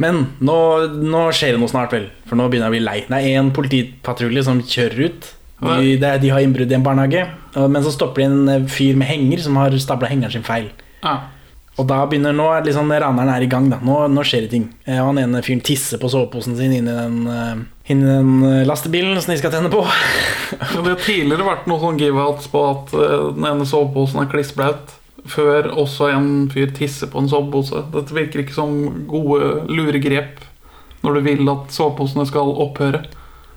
Men nå, nå skjer det noe snart, vel. For nå begynner jeg å bli lei. Det er én politipatrulje som kjører ut. De, er- de har innbrudd i en barnehage, men så stopper de en eh, fyr med henger som har stabla hengeren sin feil. Ja. Og da begynner nå liksom raneren er i gang. da Nå, nå skjer det ting. Eh, og han ene fyren tisser på soveposen sin inni den, eh, inni den eh, lastebilen som de skal tenne på. (laughs) Det har tidligere vært noe sånn give-outs på at eh, den ene soveposen er klissblaut, før også en fyr tisser på en sovepose. Dette virker ikke som gode luregrep når du vil at soveposene skal opphøre.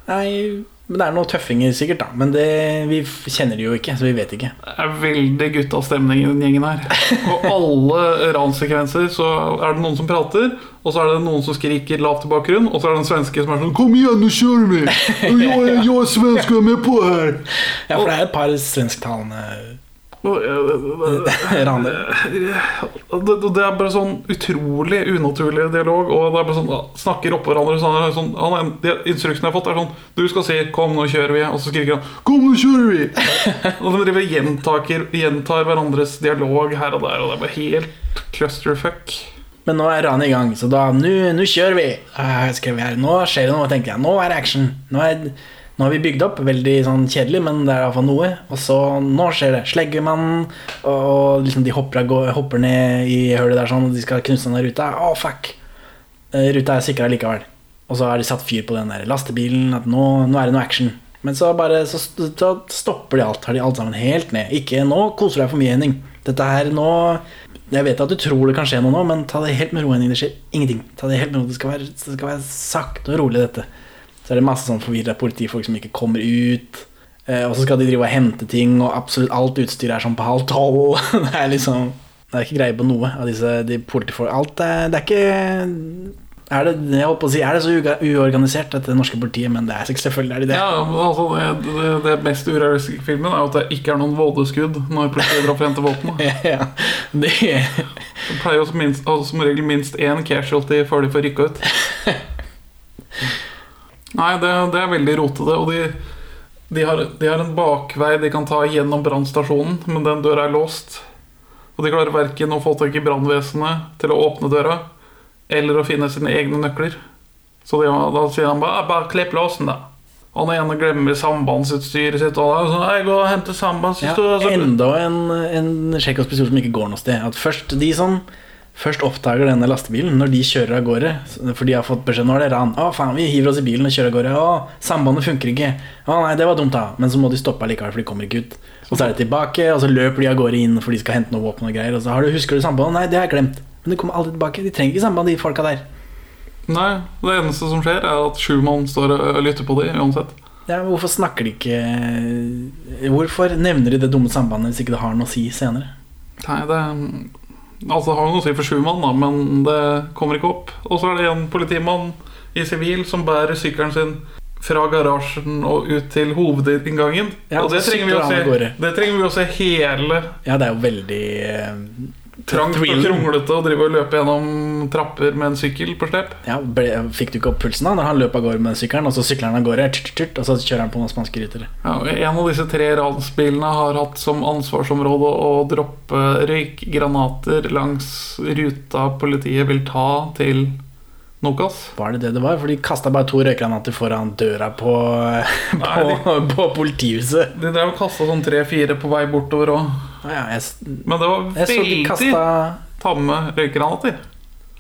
Nei, men det er noen tøffinger sikkert, da. Men det, vi kjenner de jo ikke, så vi vet ikke. Det er veldig gutta stemning i den gjengen her. Og alle ranssekvenser så er det noen som prater, og så er det noen som skriker lavt i bakgrunnen, og så er det en svenske som er sånn Kom igjen, nå kjører vi! Jeg, er- jeg er svensk jeg er med på her! Ja, for det er et par svensktalende. Det, det er bare sånn utrolig unaturlig dialog. Og det er bare sånn Snakker oppå hverandre. Sånn, det han, instruksen jeg har fått, er sånn Du skal si 'Kom, nå kjører vi', og så skriker han 'Kom, nå kjører vi'! (laughs) og de driver gjentaker, gjentar hverandres dialog her og der, og det er bare helt clusterfuck. Men nå er ranet i gang, så da Nå kjører vi! skrev Jeg her, Nå skjer det noe, tenker jeg. Nå er det action. Nå, er, nå har vi bygd opp. Veldig sånn kjedelig, men det er iallfall noe. Og så Nå skjer det. Sleggemannen, og liksom de hopper, av gå- hopper ned i hølet der sånn, og de skal knuse den ruta. Å, fuck! Eh, Ruta er sikra likevel. Og så har de satt fyr på den der lastebilen. At nå, nå er det noe action. Men så bare så, så stopper de alt. Har de alt sammen helt ned. Ikke nå koser du deg for mye, Henning. Dette her nå Jeg vet at du tror det kan skje noe nå, men ta det helt med ro, Henning. Det skjer ingenting. Ta Det helt med ro. Det skal være, det skal være sakte og rolig, dette. Så er det masse sånn forvirra politifolk som ikke kommer ut. Eh, og så skal de drive og hente ting, og absolutt alt utstyret er sånn på halv tolv. (laughs) det er liksom Det er ikke greie på noe av disse de politifolk Alt er Det er ikke er det, jeg holdt på å si, er det så uorganisert, dette norske politiet? Men det er selvfølgelig er det det. Ja, altså det, det, det mest urealistiske i filmen er at det ikke er noen vådeskudd når politiet drar for å hente våpenet. (laughs) ja, det Det pleier jo som, minst, altså som regel minst én casualty før de får rykka ut. (laughs) Nei, det, det er veldig rotete. Og de, de, har, de har en bakvei de kan ta gjennom brannstasjonen, men den døra er låst. Og de klarer verken å få tak i brannvesenet til å åpne døra, eller å finne sine egne nøkler. Så de, da sier han bare, «Ah, bare klipp låsen, da. Og den ene glemmer sambandsutstyret sitt. Og da sånn, jeg går og henter Ja, sambandsutstyr. så- enda en, en sjekkhåndspistol som ikke går noe sted. At først De som først oppdager denne lastebilen når de kjører av gårde For de har fått beskjed nå er det ran. Å faen, vi hiver oss i bilen og kjører av gårde. Å, sambandet funker ikke. Å nei, det var dumt, da. Men så må de stoppe likevel, for de kommer ikke ut. Og så er de tilbake, og så løper de av gårde inn for de skal hente noe våpen og greier. Og så har du, husker du sambandet? Nei, det har jeg glemt. Men de kommer aldri tilbake. De trenger ikke samband, de folka der. Nei, det eneste som skjer, er at Schumann står og lytter på dem uansett. Ja, men Hvorfor snakker de ikke Hvorfor nevner de det dumme sambandet hvis ikke det har noe å si senere? Nei, det, Altså det har noe å si for sju mann, da, men det kommer ikke opp. Og så er det en politimann i sivil som bærer sykkelen sin fra garasjen og ut til hovedinngangen. Ja, og det trenger, vi å se, det trenger vi å se hele Ja, det er jo veldig eh, trangt og kronglete å drive og løpe gjennom trapper med en sykkel på slep. Ja, ble, Fikk du ikke opp pulsen da når han løp av gårde med sykkelen, og så sykler han av gårde, tjurt, tut, og så kjører han på noen spanske ryttere? Ja, en av disse tre ransbilene har hatt som ansvarsområde å droppe røykgranater langs ruta politiet vil ta til Nokas. Var det det det var? For de kasta bare to røykgranater foran døra på, på, på politihuset. De drev og kasta sånn tre-fire på vei bortover òg. Ja, jeg, Men det var veldig de kasta tamme røykgranater.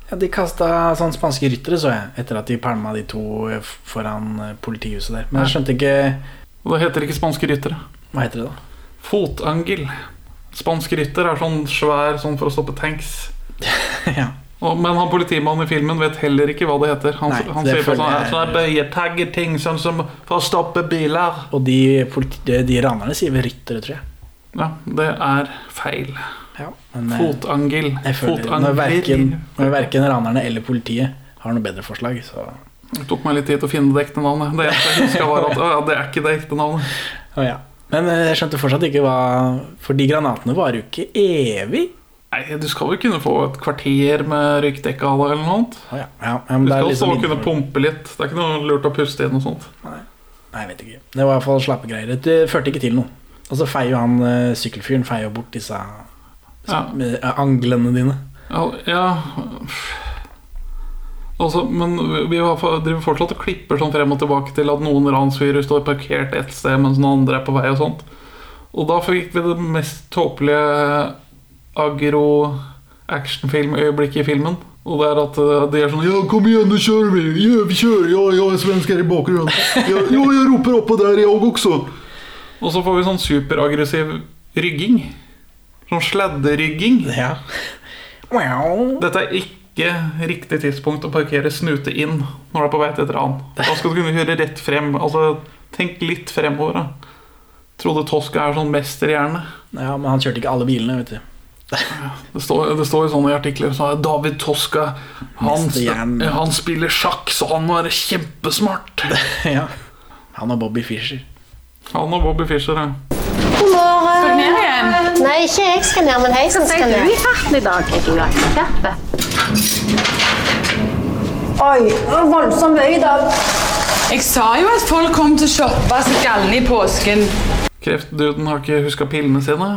ja, De kasta sånn spanske ryttere, så jeg, etter at de pælma de to eh, foran eh, politihuset der. Men jeg skjønte ikke Og det heter ikke spanske ryttere. Hva heter det, da? Fotangel. Spansk rytter er sånn svær sånn for å stoppe tanks. (laughs) ja. Og, men han politimannen i filmen vet heller ikke hva det heter. Han, Nei, han sier på føler sånne, sånne bøyetagger-ting, sånn som for å stoppe biler. Og de, de, de ranerne sier vel ryttere, tror jeg. Ja, det er feil. Ja, men, eh, Fotangel. Fotangler. når verken, når verken ranerne eller politiet har noe bedre forslag, så Det tok meg litt tid til å finne det ekte navnet. Det eneste jeg husker var at å, ja, det er ikke det ekte navnet. Å ja. Men eh, jeg skjønte fortsatt ikke hva For de granatene varer jo ikke evig. Nei, Du skal vel kunne få et kvarter med røykdekke av eller noe annet. Å ja. Ja, men Du skal også liksom også kunne pumpe litt. Det er ikke noe lurt å puste inn og sånt. Nei, jeg vet ikke. Det var i hvert fall slappe greier. Det førte ikke til noe. Og så feier jo han eh, sykkelfyren feier bort disse Ja. med, eh, anglene dine. Ja, ja. Altså, men vi driver fortsatt og klipper sånn frem og tilbake til at noen ransfyrer står parkert et sted mens noen andre er på vei og sånt. Og da fikk vi det mest tåpelige agro-actionfilmøyeblikket i filmen. Og det er at eh, de er sånn Ja, kom igjen, nå kjører vi! Ja, vi kjører! Ja, jeg er svensk her i bakgrunnen. Ja, ja, jeg roper oppå der, jeg også. Og så får vi sånn superaggressiv rygging. Sånn sladderygging. Ja. Dette er ikke riktig tidspunkt å parkere snute inn når du er på vei til et ran. Da skal du kunne kjøre rett frem. Altså, tenk litt fremover. da Trodde Tosca er sånn mesterhjerne. Ja, men han kjørte ikke alle bilene, vet du. Det står, det står jo sånn i artikler så David Tosca han, han spiller sjakk, så han var kjempesmart. (laughs) ja. Han og Bobby Fischer. Han og Bobby Fischer, ja. God morgen. Skal du ned igjen? Nei, ikke jeg skal ned, men heisen skal ned. du i farten i dag, er du kjappe? Oi, det var voldsomt mye i dag. Jeg sa jo at folk kom til å shoppe seg galne i påsken. Kreftduden har ikke huska pillene sine.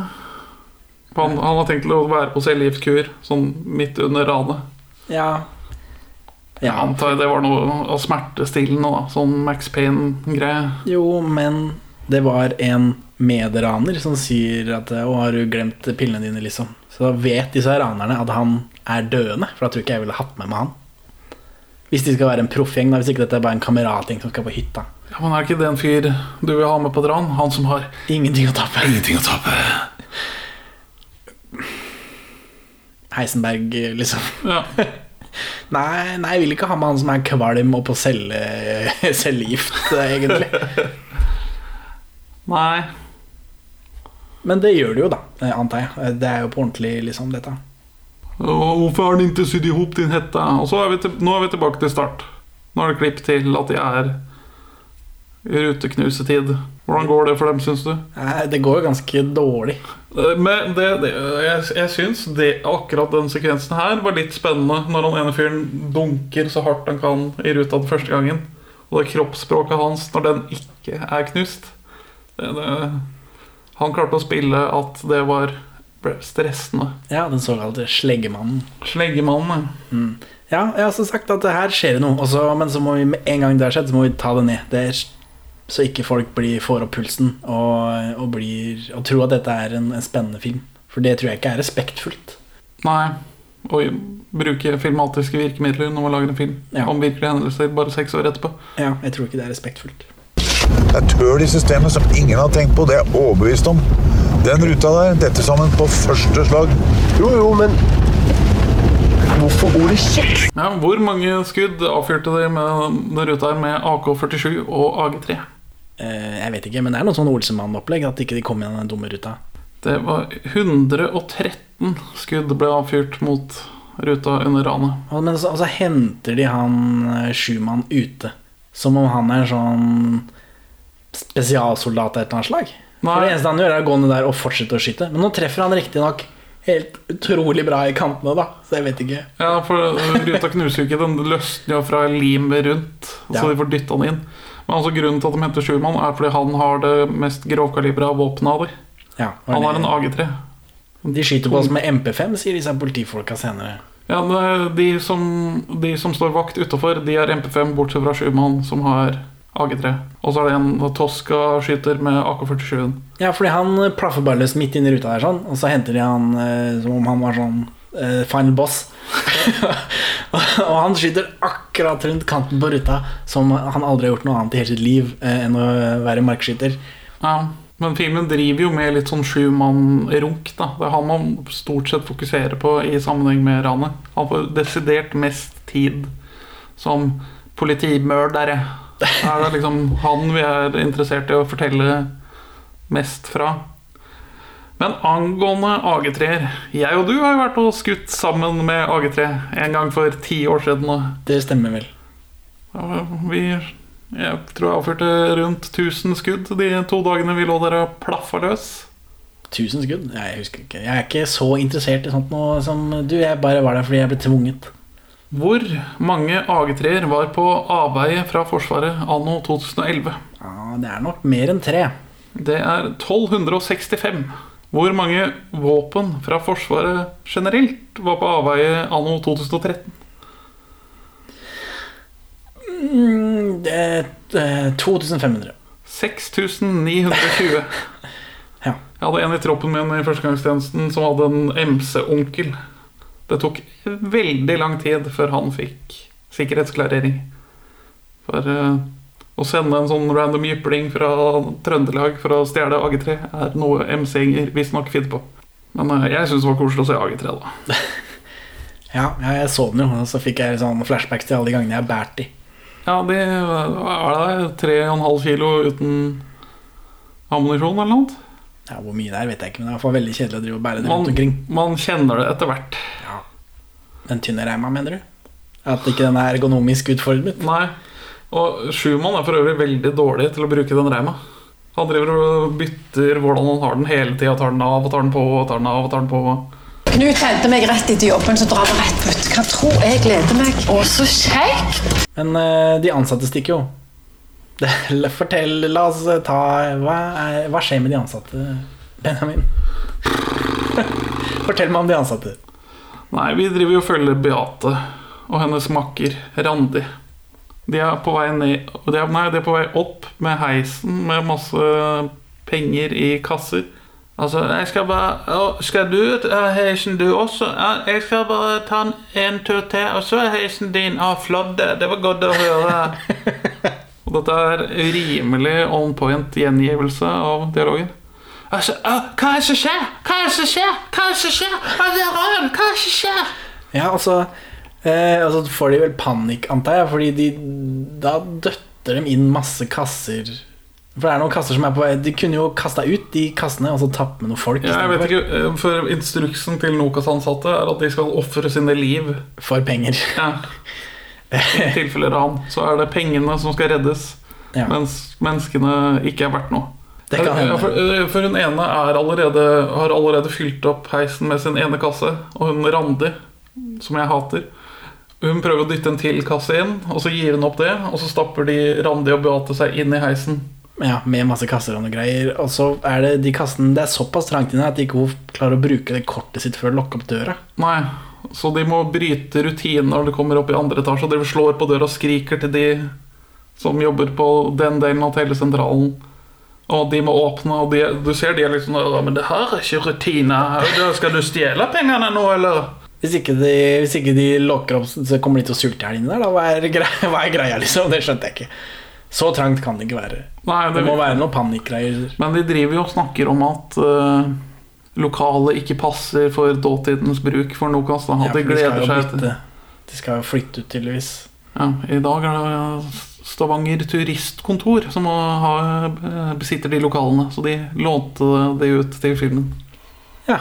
Han, han har tenkt å være på cellegiftkur sånn midt under ranet. Ja. Jeg antar det var noe av smertestillende, da. Sånn Max Payne-greie. Jo, men det var en medraner som sier at Å, har du glemt pillene dine, liksom? Så da vet disse ranerne at han er døende, for da tror ikke jeg ville hatt med meg han. Hvis de skal være en proffgjeng, hvis ikke dette er bare en kameratgjeng som skal på hytta. Ja, men Er ikke det en fyr du vil ha med på et ran? Han som har Ingenting å tape. Ingenting å tape. Heisenberg, liksom. Ja. (laughs) Nei, nei, jeg vil ikke ha med han som er kvalm og på celle, (laughs) cellegift, egentlig. Nei. Men det gjør det jo, da, antar jeg. Det er jo på ordentlig, liksom, dette. Hvorfor har den ikke sydd i hop din hette? Og så er vi til, nå er vi tilbake til start. Nå er det klipp til at de er i ruteknusetid. Hvordan går det for dem, syns du? Nei, Det går jo ganske dårlig. Eh, Men det, det, jeg, jeg syns akkurat den sekvensen her var litt spennende. Når han ene fyren dunker så hardt han kan i ruta den første gangen. Og det kroppsspråket hans når den ikke er knust. Det, han klarte å spille at det var stressende. Ja, den såkalte sleggemannen. Sleggemannen, Mm. Ja, jeg har som sagt at det her skjer noe, også, men så må vi med en gang det har skjedd, så må vi ta det ned. Det er, så ikke folk blir, får opp pulsen og, og, blir, og tror at dette er en, en spennende film. For det tror jeg ikke er respektfullt. Nei. Å bruke filmatiske virkemidler når man lager en film om virkelige hendelser bare seks år etterpå. Ja, jeg tror ikke det er respektfullt. Det er tøl i systemet som ingen har tenkt på, det er jeg overbevist om. Den ruta der, dette sammen på første slag. Jo, jo, men hvorfor ordet kjeks? Ja, hvor mange skudd avfyrte de med den ruta her med AK-47 og AG3? Eh, jeg vet ikke, men det er noe sånn Olsemann-opplegg at ikke de kom gjennom den dumme ruta. Det var 113 13 skudd ble avfyrt mot ruta under ranet. Men så, altså henter de han sjumann ute. Som om han er sånn spesialsoldat av et eller annet slag. For det eneste han gjør, er å gå ned der og fortsette å skyte. Men nå treffer han riktignok helt utrolig bra i kantene, da. Så jeg vet ikke. Ja, for ruta knuser jo ikke, den løsner jo fra limet rundt, så Ja. de får dytta den inn. Men altså grunnen til at de henter Schulmann, er fordi han har det mest grovkalibra våpenet av dem. Ja, Han har en AG3. De skyter på oss med MP5, sier disse politifolka senere. Ja, det- de som, de som står vakt utafor, de har MP5, bortsett fra Schumann, som har AG3. Og så er det en Tosca-skyter med AK-47. Ja, fordi han plaffer bare løs midt inn i ruta der, sånn, og så henter de han eh, som om han var sånn eh, final boss. (laughs) og han skyter akkurat rundt kanten på ruta, som han aldri har gjort noe annet i hele sitt liv eh, enn å være markskyter. Ja, men filmen driver jo med litt sånn sjumann-runk. da Det er han man stort sett fokuserer på i sammenheng med ranet. Han får desidert mest tid som politimørdere. Er det liksom han vi er interessert i å fortelle mest fra? Men angående AG3-er Jeg og du har jo vært og skutt sammen med AG3 en gang for ti år siden. Det stemmer vel. Ja, vi Jeg tror jeg avfyrte rundt 1000 skudd de to dagene vi lå der og plaffa løs. 1000 skudd? Jeg husker ikke. Jeg er ikke så interessert i sånt nå som du. Jeg bare var der fordi jeg ble tvunget. Hvor mange AG3-er var på avveie fra Forsvaret anno 2011? Ja, Det er nok mer enn tre. Det er 1265. Hvor mange våpen fra Forsvaret generelt var på avveie anno 2013? Mm, det er eh, 2500. 6920. Ja. Jeg hadde en i troppen min i førstegangstjenesten som hadde en MC-onkel. Det tok veldig lang tid før han fikk sikkerhetsklarering. For uh, å sende en sånn random jypling fra Trøndelag for å stjele AG3 er noe MC-gjenger visstnok finner på. Men uh, jeg syns det var koselig å se AG3, da. (laughs) Ja, ja, jeg så den jo, og så fikk jeg sånn flashbacks til alle de gangene jeg har båret de. Ja, de er det 3,5 kilo uten ammunisjon eller noe? Ja, Hvor mye det er, vet jeg ikke, men det er i hvert fall veldig kjedelig å drive og bære det Man, rundt omkring. man kjenner det etter hvert. Ja. Den tynne reima, mener du? At ikke den er ergonomisk utformet? Nei. Og Schumann er for øvrig veldig dårlig til å bruke den reima. Han driver og bytter hvordan han har den hele tida. Tar den av og tar den på og tar den av og tar den på. Knut henter meg rett etter jobben, så drar vi rett ut. Hva tror jeg gleder meg? Å, så kjekt! Men eh, de ansatte stikker jo. Fortell, la oss ta hva, er, hva skjer med de ansatte, Benjamin? (laughs) Fortell meg om de ansatte. Nei, vi driver jo og følger Beate og hennes makker Randi. De er på vei ned de er, Nei, de er på vei opp med heisen med masse penger i kasser. Altså, jeg skal bare å, Skal du heisen, du også? Jeg skal bare ta en, tur til, og så er heisen din av flodde. Det var godt å høre. (laughs) og dette er rimelig on point gjengivelse av dialogen. Altså, hva er det som skjer? Hva er det som skjer? Hva er det som skjer? Er. Hva er det som skjer? Ja, altså, eh, altså får de vel panikk, antar jeg, fordi de, da døtter de inn masse kasser. For det er noen kasser som er på vei De kunne jo kasta ut de kassene og så tatt med noen folk. Ja, jeg vet ikke, eh, for Instruksen til Nokas-ansatte er at de skal ofre sine liv. For penger. Ja. (laughs) I tilfelle ran. Så er det pengene som skal reddes, Ja. mens menneskene ikke er verdt noe. For, eh, for hun ene er allerede, har allerede fylt opp heisen med sin ene kasse. Og hun Randi, som jeg hater Hun prøver å dytte en til kasse inn, og så gir hun opp det. Og så stapper de Randi og Beate seg inn i heisen. Ja, Med masse kasser og noe greier. Og så er det de kassene Det er såpass trangt inne at de ikke klarer å bruke det kortet sitt før å lukke opp døra. Nei, så de må bryte rutinen når de kommer opp i andre etasje. Og de slår på døra og skriker til de som jobber på den delen av telesentralen. Og de må åpne, og de, du ser de er liksom «Å, Men det her er ikke rutine. Skal du stjele pengene nå, eller? Hvis ikke de, hvis ikke de lokker opp, så kommer de til å sulte her inne der. Da. Hva, er greia, hva er greia, liksom? Det skjønte jeg ikke. Så trangt kan det ikke være. Nei, Det må være noe panikkgreier. Men de driver jo og snakker om at uh, lokalet ikke passer for dåtidens bruk for Nokas. Da. Ja, de gleder seg til De skal jo flytte ut, tydeligvis. ja, I dag er det Stavanger turistkontor som har, besitter de lokalene. Så de lånte det ut til filmen. Ja.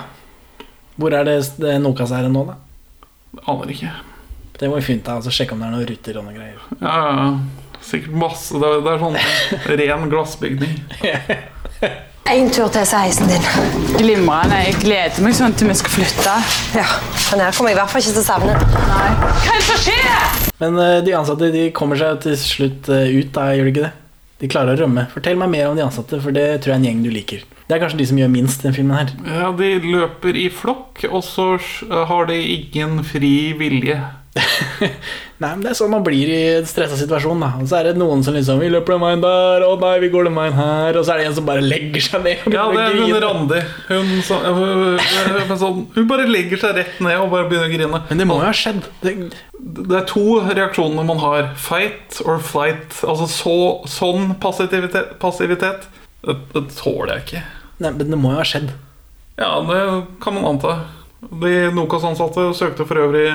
Hvor er det, det Nokas er nå, da? Aner ikke. Det må vi finne ut av, altså sjekke om det er noen ruter og noen greier. Ja, ja, ja. Sikkert masse. Det er, det er sånn (laughs) ren glassbygning. (laughs) En tur til, så er heisen din. Glimrende. Jeg gleder meg sånn til vi skal flytte. Ja, men her kommer jeg i hvert fall ikke til å savne. Hva er det som skjer? Men eh, de ansatte de kommer seg til slutt eh, ut, da, gjør de ikke det? De klarer å rømme. Fortell meg mer om de ansatte, for det tror jeg er en gjeng du liker. Det er kanskje de som gjør minst den filmen her. Ja, De løper i flokk, og så har de ingen fri vilje. (laughs) Nei, men Det er sånn man blir i en stressa situasjon. da Og så er det noen som liksom Vi løper den veien der, å nei, vi går den veien her. Og så er det en som bare legger seg ned. Ja, det er hun. Randi. Hun, så, hun, hun, sånn, hun bare legger seg rett ned og bare begynner å grine. Men det må jo ha skjedd. Det, Det er to reaksjoner man har. Fight or flight. Altså så, sånn passivitet, passivitet det, det tåler jeg ikke. nei, men det må jo ha skjedd. Ja, det kan man anta. De Nokas-ansatte søkte for øvrig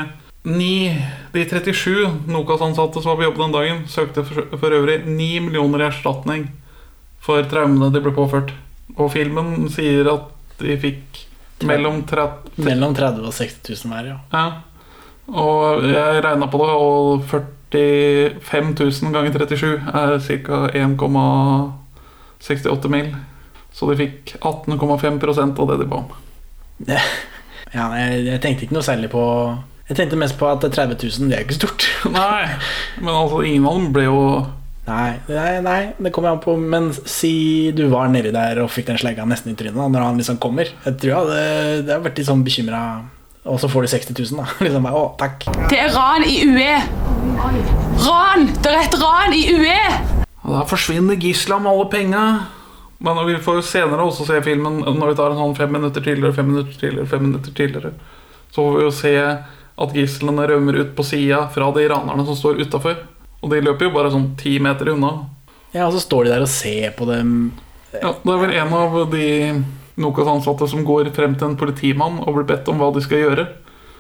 ni De 37 Nokas-ansatte som var på jobb den dagen, søkte for, for øvrig 9 millioner i erstatning for traumene de ble påført. Og filmen sier at de fikk mellom 30 Mellom 30 og 60 000 hver, ja. Ja. Og jeg regna på det, og 45 000 ganger 37 er ca. 1,68 mil. Så de fikk 18,5% av det de ba om. (laughs) ja jeg, jeg tenkte ikke noe særlig på Jeg tenkte mest på at 30 000, det er ikke stort. (laughs) Nei, men altså, ingen av dem ble jo Nei, nei, nei, det kommer an på Men si du var nedi der og fikk den slegga nesten i trynet da, når han liksom kommer. Jeg tror jeg hadde, det har vært litt sånn bekymra. Og så får du 60 000, da. (laughs) Liksom bare, å, takk. Det er ran i UE. Ran! Det er et ran i! UE! Og Da forsvinner gisla med alle penga. Men vi får jo senere også se filmen når vi tar en sånn fem minutter tidligere, fem minutter tidligere, fem minutter tidligere. Så får vi jo se at gislene rømmer ut på sida fra de ranerne som står utafor. Og de løper jo bare sånn ti meter unna. Ja, og så står de der og ser på dem. Ja, det er vel en av de Nokas ansatte som går frem til en politimann og blir bedt om hva de skal gjøre.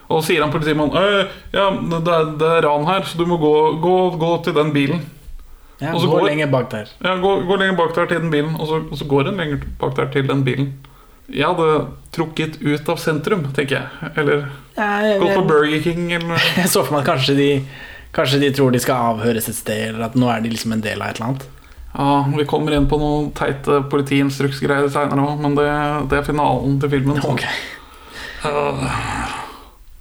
Og så sier han politimannen «Øh, ja, det er, det er ran her, så du må gå, gå, gå til den bilen. Ja, gå går- lenger bak der. Ja, gå, gå lenger bak der til den bilen, og så, og så går hun lenger bak der til den bilen. Jeg hadde trukket ut av sentrum, tenker jeg. Eller Ja, gått på Burger King eller (laughs) jeg så for meg at kanskje de, kanskje de tror de skal avhøres et sted, eller at nå er de liksom en del av et eller annet. Ja, Vi kommer inn på noen teite politiinstruksgreier seinere òg, men det, det er finalen til filmen. så- Ok. Uh.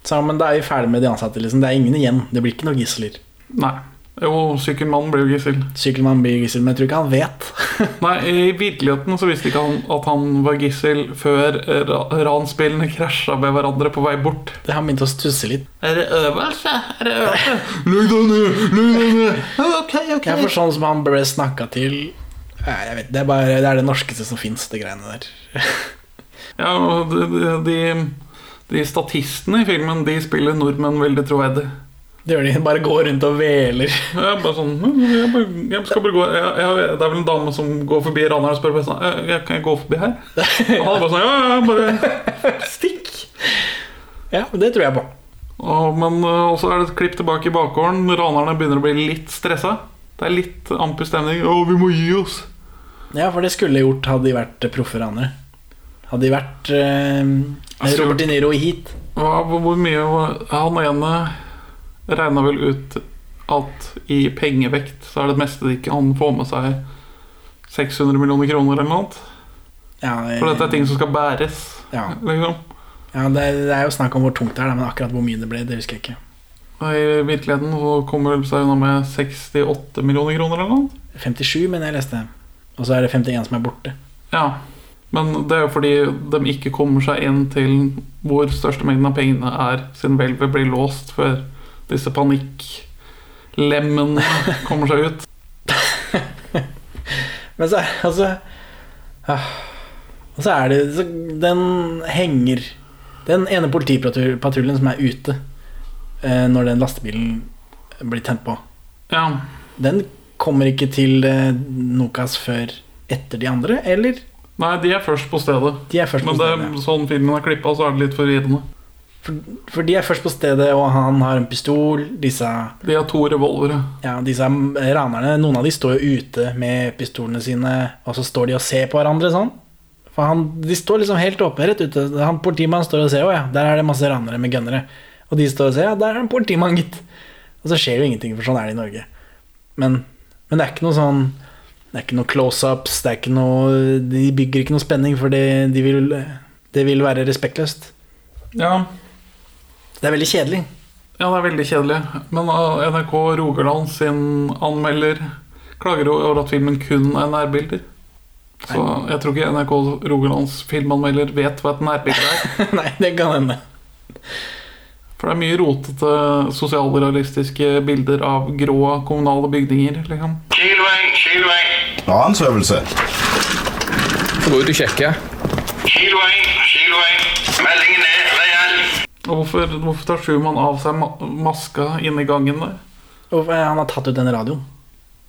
Så, men da er vi ferdig med de ansatte. Liksom. Det er ingen igjen. Det blir ikke noen gisler. nei. Jo, sykkelmannen blir jo gissel. Sykkelmannen blir gissel, men jeg tror ikke han vet. (laughs) Nei, I virkeligheten så visste ikke han at han var gissel før ra- ransbilene krasja med hverandre på vei bort. Det har begynt å stusse litt. Er det øvelse? Er det øvelse? (laughs) Legg deg ned! Legg deg ned! Ok, ok. Ja, for sånn som han ble snakka til Nei, jeg vet, det, er bare, det er det norskeste som fins, det greiene der. (laughs) Ja, de, de, de statistene i filmen De spiller nordmenn veldig troverdig. Det gjør de. Bare går rundt og veler. Jeg bare sånn jeg, bare, jeg skal bare gå jeg, jeg, Det er vel en dame som går forbi raneren og spør sånn «Eh, jeg, Kan jeg gå forbi her? Og han bare sånn Ja, ja, bare (laughs) stikk. Ja, det tror jeg på. Og, men uh, også er det et klipp tilbake i bakgården. Ranerne begynner å bli litt stressa. Det er litt amper stemning. Å, vi må gi oss. Ja, for det skulle gjort hadde de vært eh, proffe ranere. Hadde de vært eh, Altså, Robert De Niro i Heat. Hva, hvor mye var Han ene regna vel ut at i pengevekt så er det meste de ikke få med seg 600 millioner kroner eller noe. Ja, For dette er ting som skal bæres. Ja. Liksom. Ja, det, det er jo snakk om hvor tungt det er, men akkurat hvor mye det ble, det husker jeg ikke. I virkeligheten så kommer det seg unna med 68 millioner kroner eller noe. 57, men jeg leste. Og så er det 51 som er borte. Ja. Men det er jo fordi de ikke kommer seg inn til hvor største mengden av pengene er, siden hvelvet blir låst før disse panikklemmene kommer seg ut. (laughs) Men så er altså ah, Og så er det så Den henger Den ene politipatruljen som er ute eh, når den lastebilen blir tent på, Ja. den kommer ikke til eh, Nokas før etter de andre, eller? Nei, de er først på stedet. De først på Men det, stedet. sånn filmen er klippa, så er det litt forvirrende. For, for de er først på stedet, og han har en pistol. Disse, De har to revolvere. ja, disse ranerne, noen av de står jo ute med pistolene sine, og så står de og ser på hverandre sånn. For han, De står liksom helt åpne rett ute. Han Politimannen står og ser, å ja, der er det masse ranere med gunnere. Og de står og ser, ja, der er en politimann, gitt. Og så skjer jo ingenting, for sånn er det i Norge. Men, men det er ikke noe sånn Det er ikke noe close-ups, det er ikke noe De bygger ikke noe spenning, for det, de vil, det vil være respektløst. Ja. Det er veldig kjedelig. Ja, det er veldig kjedelig. Men uh, NRK Rogaland sin anmelder klager over at filmen kun er nærbilder. Så jeg tror ikke NRK Rogalands filmanmelder vet hva et nærbilde er. (laughs) Nei, det kan hende. For det er mye rotete sosialrealistiske bilder av grå kommunale bygninger. liksom. Kilvei, Kilvei, Ransøvelse. Få gå ut og sjekke. Kilvei, hvorfor, hvorfor tar Schumann av seg maska inne i gangen der? Han har tatt ut den radioen.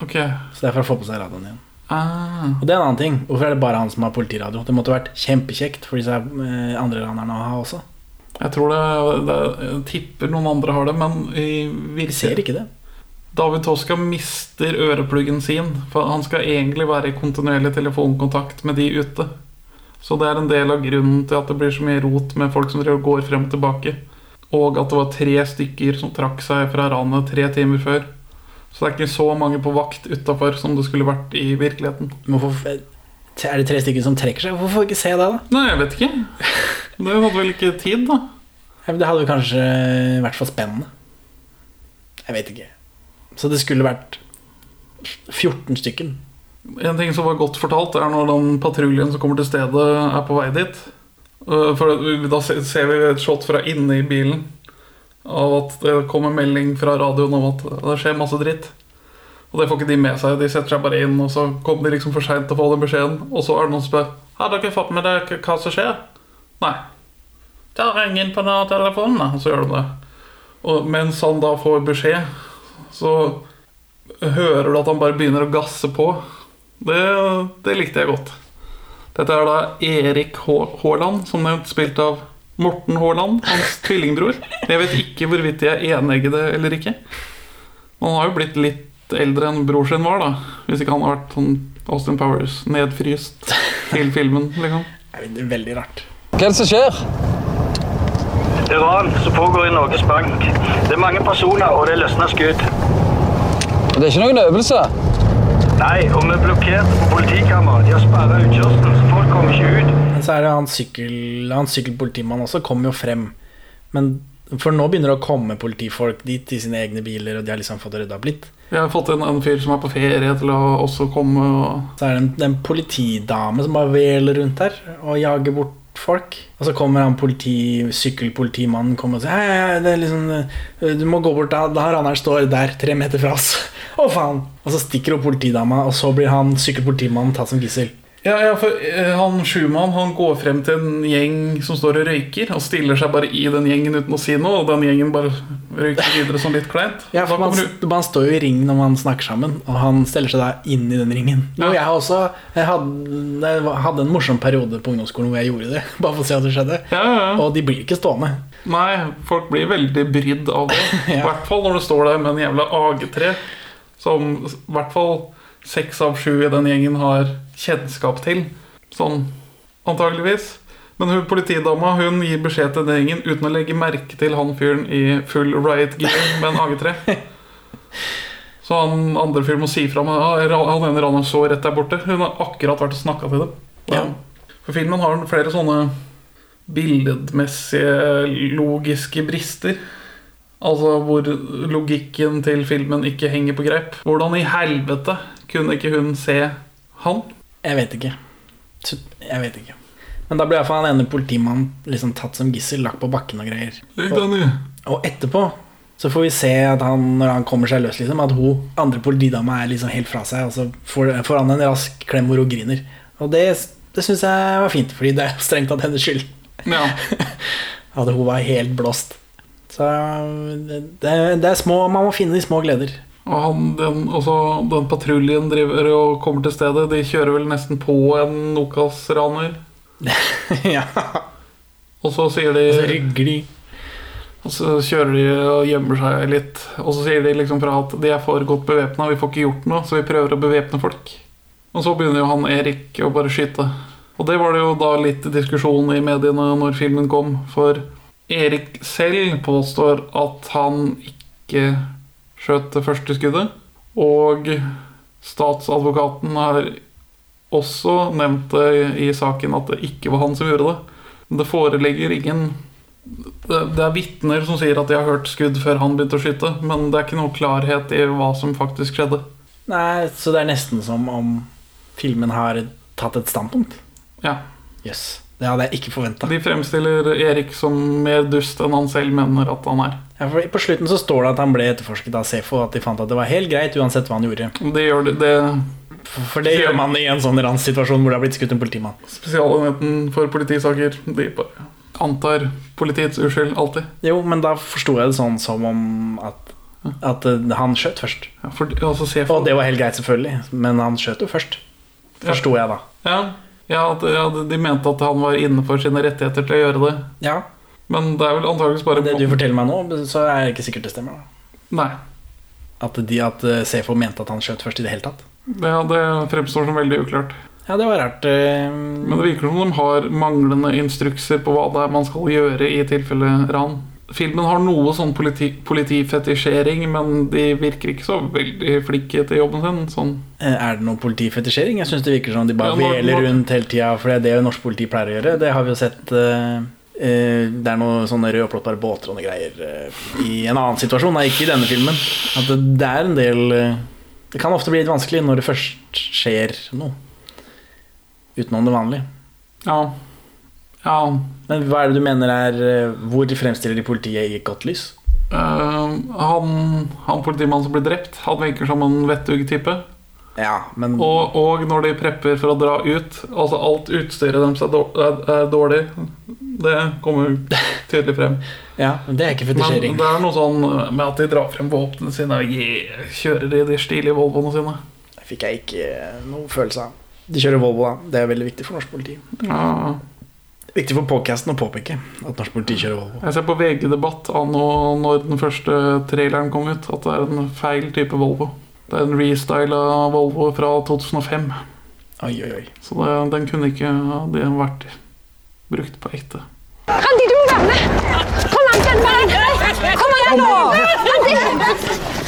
Ok. Så det er for å få på seg radioen igjen. Ah. Og det er en annen ting. Hvorfor er det bare han som har politiradio? Det måtte vært kjempekjekt for disse eh, andre ranerne å ha også. Jeg tror det, det Jeg tipper noen andre har det, men vi, vi ser ikke det. David Toska mister ørepluggen sin, for han skal egentlig være i kontinuerlig telefonkontakt med de ute. Så det er en del av grunnen til at det blir så mye rot med folk som går frem og tilbake. Og at det var tre stykker som trakk seg fra ranet tre timer før. Så det er ikke så mange på vakt utafor som det skulle vært i virkeligheten. Hvorfor er det tre stykker som trekker seg? Hvorfor får vi ikke se det, da? Nei, jeg vet ikke. Det hadde vel ikke tid, da. Det hadde kanskje vært for spennende. Jeg vet ikke. Så det skulle vært 14 stykker. En ting som var godt fortalt, er når den patruljen som kommer til stedet, er på vei dit. Uh, For Da ser vi et shot fra inne i bilen av at det kommer melding fra radioen om at det skjer masse dritt. Og det får ikke de med seg. De setter seg bare inn, og så kommer de liksom for seint til å få den beskjeden. Og så er det noen som spør Har dere fått med dere hva som skjer? Nei. Da ringer inn på den telefonen, da. Og så gjør de det. Og mens han da får beskjed, så hører du at han bare begynner å gasse på. Det, det likte jeg godt. Dette er da Erik Haaland, som nevnt spilt av Morten Haaland, hans (laughs) tvillingbror. Jeg vet ikke hvorvidt de er eneggede eller ikke. Han har jo blitt litt eldre enn bror sin var, da. Hvis ikke han har vært sånn Austin Powers nedfryst til filmen, liksom. (laughs) Det er veldig rart. Hva er det som skjer? Det er ran som pågår i Norges Bank. Det er mange personer, og det løsner skudd. Det er ikke noen øvelse. Nei, og vi er blokkert på politikammer. De har sperra utkjørselen, så folk kommer ikke ut. Men så er det han, sykkel, han sykkelpolitimannen også kommer jo frem. Men for nå begynner det å komme politifolk dit i sine egne biler, og de har liksom fått rydda opp litt. Vi har fått en, en fyr som er på ferie til å også komme og Så er det en, en politidame som bare veler rundt her og jager bort folk. Og så kommer han politi, sykkelpolitimannen kommer og sier hei, det er liksom, eh, Du må gå bort da, da raneren står der, tre meter fra oss. (laughs) Å, faen! Og så stikker hun politidama, og så blir han sykkelpolitimannen tatt som gissel. Ja, ja, for eh, han Schumann han går frem til en gjeng som står og røyker, og stiller seg bare i den gjengen uten å si noe, og den gjengen bare røyker videre sånn litt kleint. Ja, for man, du- man står jo i ring når man snakker sammen, og han stiller seg da inn i den ringen. Og jeg har også jeg hadde, jeg hadde en morsom periode på ungdomsskolen hvor jeg gjorde det. (laughs) Bare for å se hva som skjedde. Og de blir ikke stående. Nei, folk blir veldig brydd av det. (laughs) I hvert fall når du står der med en jævla AG3, som i hvert fall seks av sju i den gjengen har kjennskap til. Sånn antageligvis. Men hun politidama hun gir beskjed til den gjengen uten å legge merke til han fyren i full riot gear med en AG3. (laughs) Så han andre fyren må si fra med «Ja, Han ene ranen så rett der borte. Hun har akkurat vært og snakka til dem. Ja. For filmen har flere sånne billedmessige, logiske brister. Altså hvor logikken til filmen ikke henger på greip. Hvordan i helvete kunne ikke hun se han? Jeg vet ikke. Jeg vet ikke. Men da ble iallfall han ene politimannen liksom tatt som gissel, lagt på bakken og greier. Og, og etterpå så får vi se at han, når han kommer seg løs, liksom, at hun andre politidama er liksom helt fra seg, og så får, får han en rask klem hvor hun griner. Og det, det syns jeg var fint, fordi det er strengt tatt hennes skyld. Ja. (laughs) At hun var helt blåst. Så det, det, det er små Man må finne de små gleder. Og han, den, også, den patruljen driver og kommer til stedet. De kjører vel nesten på en Nokas-raner. (laughs) ja. Og så sier de Og så rygger de. Og så kjører de og gjemmer seg litt. Og så sier de liksom fra at de er for godt bevæpna, vi får ikke gjort noe, så vi prøver å bevæpne folk. Og så begynner jo han Erik å bare skyte. Og det var det jo da litt diskusjon i mediene når filmen kom, for Erik selv påstår at han ikke skjøt det første skuddet. Og statsadvokaten har også nevnt det i saken at det ikke var han som gjorde det. Det foreligger ingen Det er vitner som sier at de har hørt skudd før han begynte å skyte, men det er ikke noe klarhet i hva som faktisk skjedde. Nei, så det er nesten som om filmen har tatt et standpunkt. Ja. Jøss. Det hadde jeg ikke forventa. De fremstiller Erik som mer dust enn han selv mener at han er. Ja, for på slutten så står det at han ble etterforsket av Sefo, at de fant at det var helt greit uansett hva han gjorde. Det gjør det, det For det gjør man i en sånn ranssituasjon hvor det har blitt skutt en politimann. Spesialenheten for politisaker De bare antar politiets uskyld alltid. Jo, men da forsto jeg det sånn som om at, at han skjøt først. Ja, for, altså, Og det var helt greit, selvfølgelig, men han skjøt jo først. Forsto jeg da. Ja, ja, ja, de mente at han var innenfor sine rettigheter til å gjøre det. Ja. Men det er vel antakeligvis bare Det du forteller meg nå, så er det ikke sikkert det stemmer. da Nei. At, de, at eh, Sefo mente at han skjøt først i det hele tatt. Ja, det fremstår som veldig uklart. Ja, det var rart. eh, Men det virker som de har manglende instrukser på hva det er man skal gjøre i tilfelle ran. Filmen har noe sånn politi politifetisjering, men de virker ikke så veldig flinke til jobben sin. Sånn. eh, Er det noe politifetisjering? Jeg syns det virker som de bare Ja, når- veler når- rundt hele tida, for det er det norsk politi pleier å gjøre. Det har vi jo sett eh, Det er noen sånne rødplottbare båter og noe greier eh, i en annen situasjon, nei, ikke i denne filmen. At det, det er en del eh, Det kan ofte bli litt vanskelig når det først skjer noe utenom det vanlige. Ja. ja. Men hva er det du mener er Hvor Hvor fremstiller de politiet i et godt lys? Uh, han, han politimannen som ble drept, han virker som en vettug type. Ja, men Og, og når de prepper for å dra ut Altså alt utstyret deres er, dårlig. Det kommer tydelig frem. (laughs) Ja, men det er ikke Men fetisjering. det er noe sånn med at de drar frem våpnene sine og yeah, kjører i de stilige Volvoene sine. Det fikk jeg ikke noe følelse av. De kjører Volvo, da. Det er veldig viktig for norsk politi. Ja. Viktig for podcasten å påpeke at norsk politi kjører Volvo. Jeg ser på VG-debatt anno når den første traileren kom ut, at det er en feil type Volvo. Det er en restyla Volvo fra 2005. Oi, oi, oi. Så det, den kunne ikke det vært brukt på ekte. Randi, du må være med! Kom an, Kjellmann! Kom igjen nå! Randi!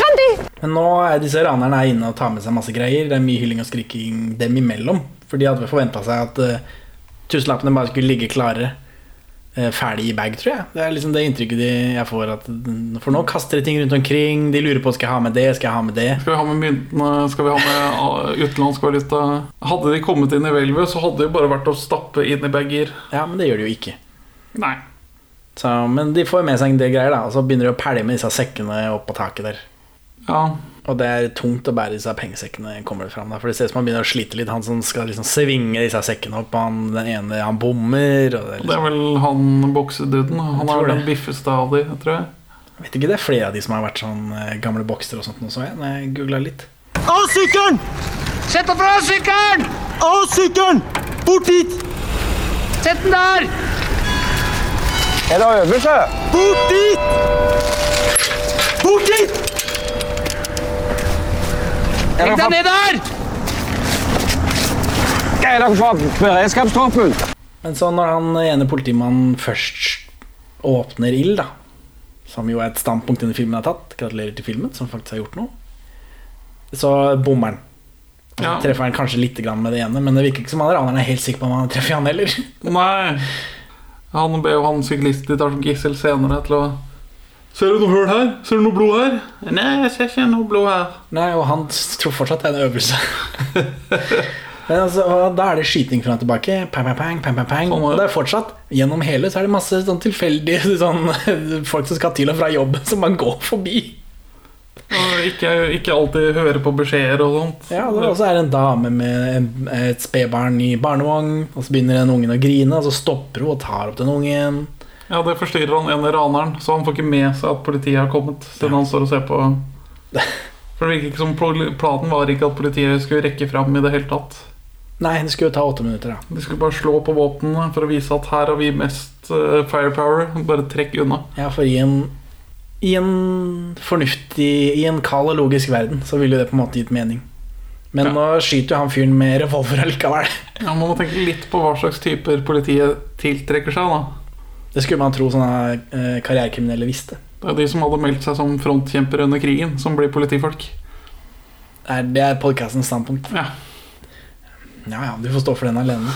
Randi! Men nå er disse ranerne er inne og tar med seg masse greier. Det er mye hylling og skriking dem imellom. For de hadde forventa seg at uh, tusenlappene bare skulle ligge klare. Uh, ferdig i bag, tror jeg. Det er liksom det inntrykket de, jeg får. At, for nå kaster de ting rundt omkring. De lurer på skal jeg ha med det, skal jeg ha med det. Skal vi ha med myntene, skal vi ha med ah, utenlandsk valuta? Hadde de kommet inn i hvelvet, så hadde det jo bare vært å stappe inn i bager. Ja, men det gjør de jo ikke. Nei. Så, men de får med seg en del greier, da. Og så begynner de å pælje med disse sekkene opp på taket der. Ja. Og det er tungt å bære disse pengesekkene, kommer det fram da. For det ser ut som han begynner å slite litt. Han som skal liksom svinge disse sekkene opp, han, den ene han bommer. Og det er Det er vel han bokseduden. Han er vel den biffeste av de, tror jeg. Jeg vet ikke, det er flere av de som har vært sånn eh, gamle boksere og sånt nå, så jeg, når jeg googla litt. Av sykkelen! Sett deg fra sykkelen! Av sykkelen! Bort dit! Sett den der! Er det øvelse? Bort dit! Bort dit! Legg deg ned der! Hva er det fra beredskapstroppen? Men så når han ene politimannen først åpner ild, da, som jo er et standpunkt denne filmen har tatt, gratulerer til filmen, som faktisk har gjort noe, så bommer han. Ja. Treffer han kanskje litt grann med det ene, men det virker ikke som han raneren er helt sikker på om han treffer han heller. Nei. Han ber jo han syklisten de tar som gissel senere til å Ser du noe hull her? Ser du noe blod her? Nei, jeg ser ikke noe blod her. Nei, og han tror fortsatt det er en øvelse. (laughs) Men altså, og da er det skyting fram og tilbake. Pang, pang, pang, pang, pang, pang. Og det er fortsatt, gjennom hele så er det masse sånn tilfeldige sånn, (laughs) folk som skal til og fra jobb, (laughs) som man går forbi. Og ikke, ikke alltid høre på beskjeder og sånt. Ja, og så er det en dame med et spedbarn i barnevogn, og så begynner den ungen å grine, og så stopper hun og tar opp den ungen. Ja, det forstyrrer han ene raneren, så han får ikke med seg at politiet har kommet. Siden han står og ser på (laughs) For det virker ikke som planen var ikke at politiet skulle rekke fram i det hele tatt. Nei, det skulle jo ta åtte minutter, ja. De skulle bare slå på våpnene for å vise at her har vi mest eh, firepower. Bare trekk unna. Ja, for i en, i en fornuftig I en kald og logisk verden så ville det på en måte gitt mening. Men nå skyter jo han fyren med revolver allikevel. Ja, Man må tenke litt på hva slags typer politiet tiltrekker seg. da Det skulle man tro sånne eh, karrierekriminelle visste. Det er de som hadde meldt seg som frontkjempere under krigen, som blir politifolk. Det er podcastens standpunkt. Ja. ja ja, du får stå for den alene.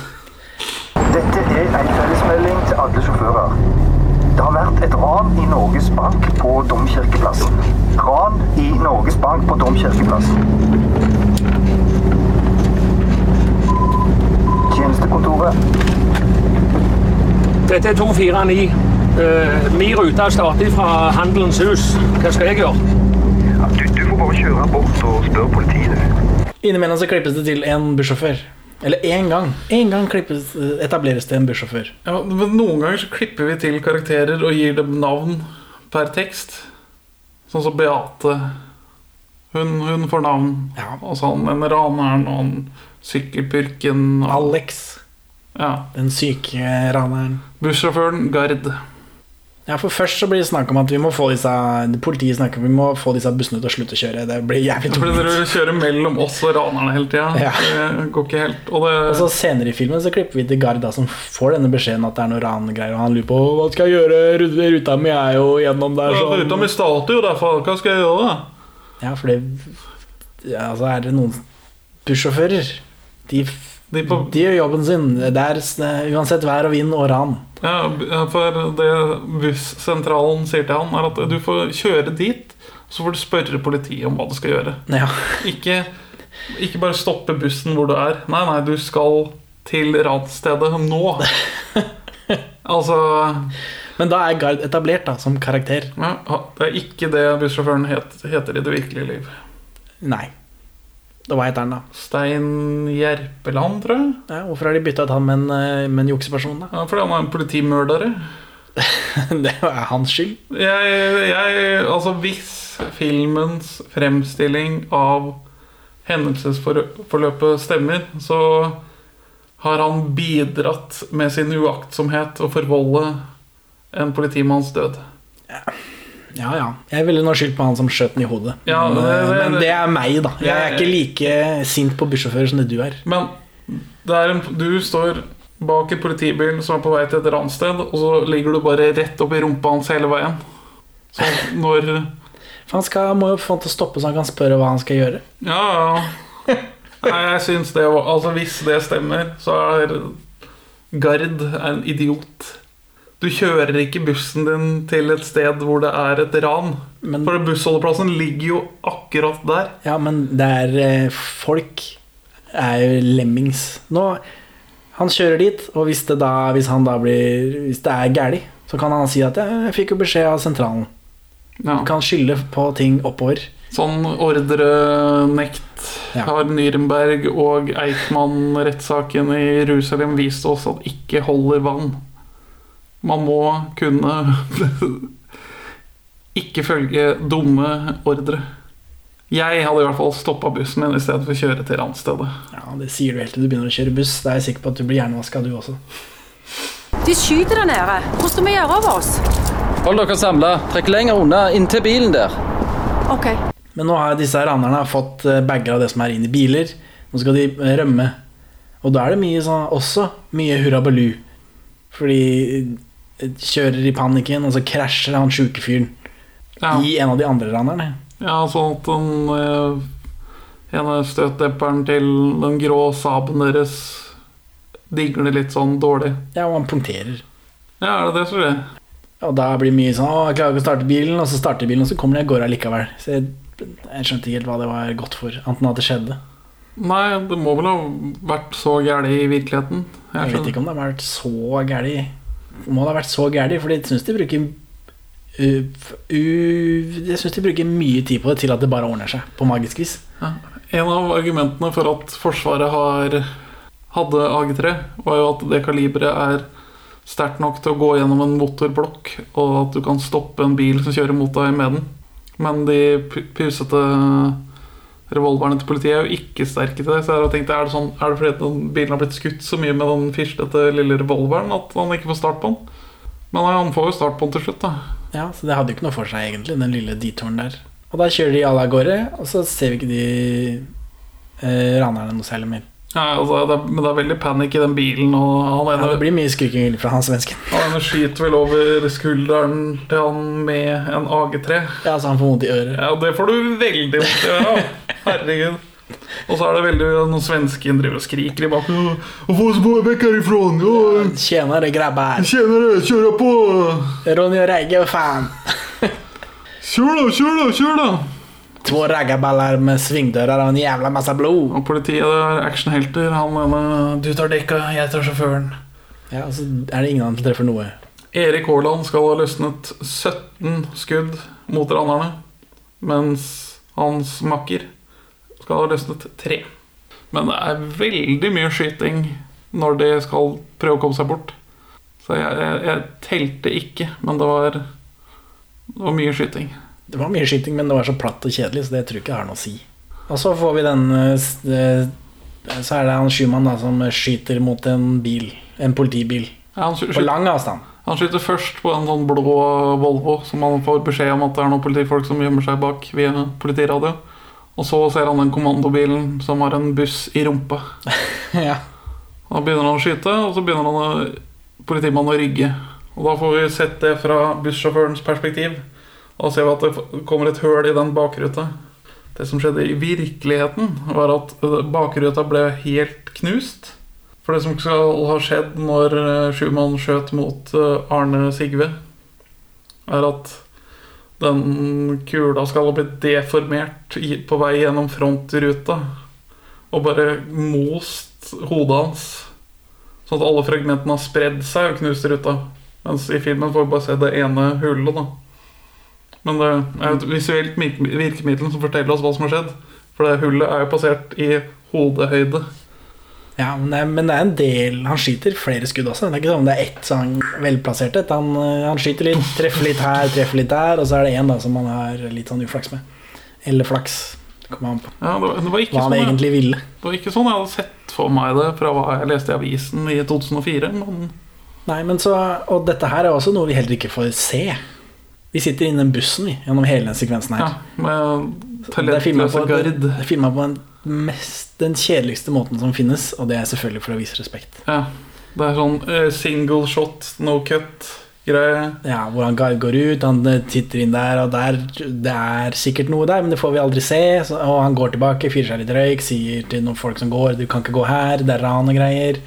Dette er en fellesmelding til alle sjåfører. Det har vært et ran i Norges Bank på Domkirkeplassen. Ran i Norges Bank på Domkirkeplassen. Tjenestekontoret. Dette er 249. Uh, Min rute starter fra Handelens hus. Hva skal jeg gjøre? Du, du får bare kjøre bort og spørre politiet. Innimellom så klippes det til en bussjåfør. Eller én gang. En gang klippes, etableres det en bussjåfør. Ja, men Noen ganger så klipper vi til karakterer og gir dem navn per tekst. Sånn som Beate. Hun, hun får navn. Ja. Og sånn en raneren og en sykkelpurken. Og... Alex. Ja. Den syke raneren. Bussjåføren Gard. Ja, for Først så blir det snakk om at vi må få disse politiet snakker om vi må få disse bussene til å slutte å kjøre. Det blir jævlig tungt. dere kjører mellom oss og ranerne hele tida. Ja. Det går ikke helt. Og det, Og så Senere i filmen så klipper vi til Gard, som får denne beskjeden at det er noe rangreier. Og han lurer på hva skal jeg gjøre, ruta mi er jo gjennom der. Ja, ruta mi starter jo derfor. Hva skal jeg gjøre, da? Ja, for det ja, Altså er det noen bussjåfører. De, de, gjør jobben sin. Det er uansett vær og vind og ran. Ja, ja, for det bussentralen sier til han, er at du får kjøre dit, så får du spørre politiet om hva du skal gjøre. Ja. Ikke, ikke bare stoppe bussen hvor du er. Nei, nei, du skal til ransstedet nå. (laughs) altså Men da er Gard etablert da, som karakter. ja, Det er ikke det bussjåføren het, heter i det virkelige liv. Nei. Da Hva heter han, da? Stein Gjerpeland, tror jeg. Ja, hvorfor har de bytta ut han med en, eh, med en jukseperson, da? Ja, fordi han er en politimørdere. (laughs) det er hans skyld. Jeg, jeg, altså hvis filmens fremstilling av hendelsesforløpet stemmer, så har han bidratt med sin uaktsomhet å forvolde en politimanns død. Ja, ja. Jeg ville nå skyldt på han som skjøt den i hodet. Ja, men, det- det- men det er meg, da. Jeg er ikke like sint på bussjåfører som det du er. Men er en, du står bak en politibil som er på vei til et ransted, og så ligger du bare rett opp i rumpa hans hele veien. Så når For han skal, må jo få han til å stoppe så han kan spørre hva han skal gjøre. Ja, ja. Nei, jeg syns det Altså, hvis det stemmer, så er Gard en idiot. Du kjører ikke bussen din til et sted hvor det er et ran. For bussholdeplassen ligger jo akkurat der. Ja, men det er eh, Folk er jo lemmings. Nå Han kjører dit, og hvis, det da, hvis han da blir Hvis det er galt, så kan han si at ja, 'jeg fikk jo beskjed av sentralen'. Ja. Du kan skylde på ting oppover. Sånn ordrenekt har Nürnberg og Eichmann-rettssaken i Jerusalem vist oss at ikke holder vann. Man må kunne ikke følge dumme ordre. Jeg hadde i hvert fall stoppa bussen min i stedet for å kjøre til randstedet. Ja, Det sier du helt til du begynner å kjøre buss. Da er jeg sikker på at du blir hjernevaska, du også. De skyter der nede. Hva skal vi gjøre av oss? Hold dere samla. Trekk lenger unna inntil bilen der. Ok. Men nå har disse ranerne fått eh, bager av det som er inn i biler. Nå skal de eh, rømme. Og da er det mye sånn, også mye hurra balu. Fordi kjører i panikken, og så krasjer han sjuke fyren i en av de andre ranerne. Ja, sånn at den eh, ene støtdemperen til den grå saben deres digler litt sånn dårlig. Ja, og han punkterer. Ja, er det det som skjer? Og da blir det mye sånn 'Å, jeg klarer ikke å starte bilen', og så starter bilen, og så kommer de av gårde likevel. Så jeg, jeg skjønte ikke helt hva det var godt for, annet enn at det skjedde. Nei, det må vel ha vært så gæli i virkeligheten. Jeg vet ikke om det har vært så gærlig. Må det ha vært så gærlig, for jeg syns de bruker uh, uh, Jeg synes de bruker mye tid på det til at det bare ordner seg, på magisk vis. Ja. En av argumentene for at Forsvaret har hadde AG3, var jo at det kaliberet er sterkt nok til å gå gjennom en motorblokk, og at du kan stoppe en bil som kjører mot deg med den. Men de pusete revolverne til politiet er jo ikke sterke til det. Så jeg har tenkt, er det, sånn, er det fordi bilen har blitt skutt så mye med den fislete lille revolveren at han ikke får start på den? Men han får jo start på den til slutt, da. Ja, Så det hadde jo ikke noe for seg, egentlig, den lille detouren der. Og da kjører de alle av gårde, og så ser vi ikke de eh, ranerne noe særlig mer. Ja, altså, det er, men det er veldig panikk i den bilen, og han Ja, det blir mye skriking fra han svensken. (laughs) han ene skyter vel over skulderen til han med en AG3. Ja, så han får vondt i øret. Ja, det får du veldig vondt i øret av. Herregud. Og så er det veldig noen svensken driver og skriker i bakgrunnen. Ja, Tjenere grabbar. Tjenere, kjør på! Ronny og Regge, faen fan. (laughs) Kjør da, kjør da, kjør da! Två raggarballar med svingdører og en jævla masse blod. Og politiet er actionhelter. Han mener Du tar dekka, jeg tar sjåføren. Ja, altså er det ingen annen som treffer noe. Erik Haaland skal ha løsnet 17 skudd mot ranerne, mens hans makker skal ha løsnet 3. Men det er veldig mye skyting når de skal prøve å komme seg bort. Så jeg, jeg, jeg telte ikke, men det var, det var mye skyting. Det var mye skyting, men det var så platt og kjedelig, så det tror jeg ikke har noe å si. Og så får vi den eh, eh, Så er det han Schumann da, som skyter mot en bil. En politibil. Ja, han, På lang avstand. han skyter først på en sånn blå Volvo, som han får beskjed om at det er noen politifolk som gjemmer seg bak via politiradio. Og så ser han den kommandobilen som har en buss i rumpa. (laughs) ja. Da begynner han å skyte, og så begynner han å, politimannen å rygge. Og da får vi sett det fra bussjåførens perspektiv. Da ser vi at det kommer et høl i den bakruta. Det som skjedde i virkeligheten, var at bakruta ble helt knust. For det som skal ha skjedd når eh, Schumann skjøt mot eh, Arne Sigve, er at den kula skal ha blitt deformert på vei gjennom frontruta og bare most hodet hans. Sånn at alle fragmentene har spredd seg og knust ruta. Mens i filmen får vi bare se det ene hullet. da Men det er et visuelt virke- virkemiddel som forteller oss hva som har skjedd. For det hullet er jo plassert i hodehøyde. Ja, men det, er, men det er en del Han skyter flere skudd også. Det er ikke sånn det er ett sånn velplassert et. Han, eh, han skyter litt, treffer litt her, treffer litt der, og så er det én som han har litt sånn uflaks med. Eller flaks. Det kommer an på Ja, det, var- det hva han sånn egentlig ville. Det var ikke sånn jeg hadde sett for meg det fra hva jeg leste i avisen i 2004. Men Nei, men så, Og dette her er også noe vi heller ikke får se. Vi sitter inne i den bussen vi, gjennom hele den sekvensen her. ja, med Det er talentløse på, det på den, mest, den kjedeligste måten som finnes, og det er selvfølgelig for å vise respekt. Ja, det er sånn uh, single shot, no cut-greie. Ja, Hvor han går ut, han eh, titter inn der, og der det er sikkert noe der, men det får vi aldri se. Så, og han går tilbake, fyrer seg litt røyk, sier til noen folk som går 'Du kan ikke gå her, det er ran og greier'.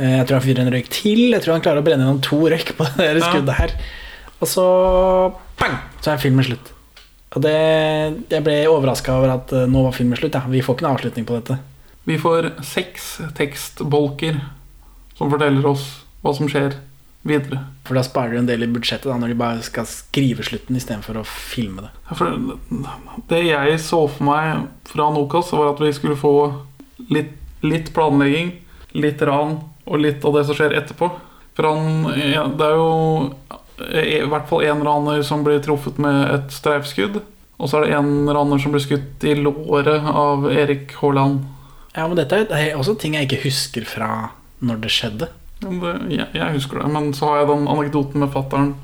Eh, Jeg tror han fyrer en røyk til. Jeg tror han klarer å brenne gjennom to røyk på det skuddet her. Og så pang, så er filmen slutt. Og det, jeg ble overraska over at eh, nå var filmen slutt. Ja. Vi får ikke noen avslutning på dette. Vi får seks tekstbolker som forteller oss hva som skjer videre. For da sparer du en del i budsjettet da, når de bare skal skrive slutten istedenfor å filme det. Ja, det jeg så for meg fra Nokas, var at vi skulle få litt, litt planlegging, litt ran og litt av det som skjer etterpå. For han, ja, det er jo i hvert fall én raner som blir truffet med et streifskudd. Og så er det en raner som blir skutt i låret av Erik Haaland. Ja, men dette er- også ting jeg ikke husker fra når det skjedde. Det, jeg, jeg husker det, men så har jeg den anekdoten med fattern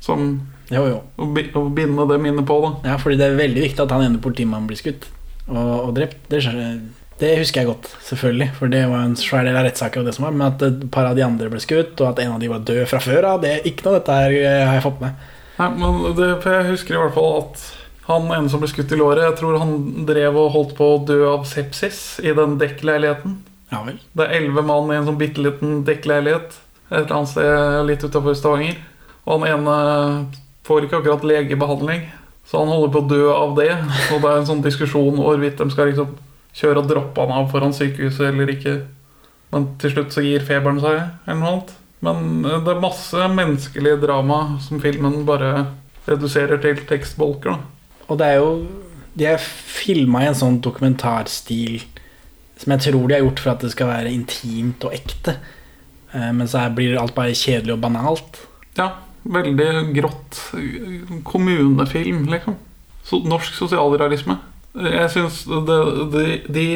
som Jo, jo. å, å binde det minnet på. da Ja, fordi det er veldig viktig at han ene politimannen blir skutt og, og drept. Det, skjønner- det husker jeg godt, selvfølgelig. For det var en svær del av rettssaken. Men at et par av de andre ble skutt, og at en av de var død fra før av, det er ikke noe dette her eh, har jeg fått med. Nei, men det, Jeg husker i hvert fall at han ene som ble skutt i låret, jeg tror han drev og holdt på å dø av sepsis i den dekkleiligheten. Ja vel. Det er elleve mann i en sånn bitte liten dekkleilighet et eller annet sted litt utenfor Stavanger. Og han ene får ikke akkurat legebehandling, så han holder på å dø av det. Og det er en sånn diskusjon hvorvidt de skal liksom kjøre og droppe han av foran sykehuset eller ikke. Men til slutt så gir feberen seg, eller noe annet. Men eh, det er masse menneskelig drama som filmen bare reduserer til tekstbolker. da Og det er jo De er filma i en sånn dokumentarstil som jeg tror de har gjort for at det skal være intimt og ekte. Eh, Men så blir alt bare kjedelig og banalt. Ja, veldig grått kommunefilm, liksom. Norsk sosialrealisme. Jeg syns de, de,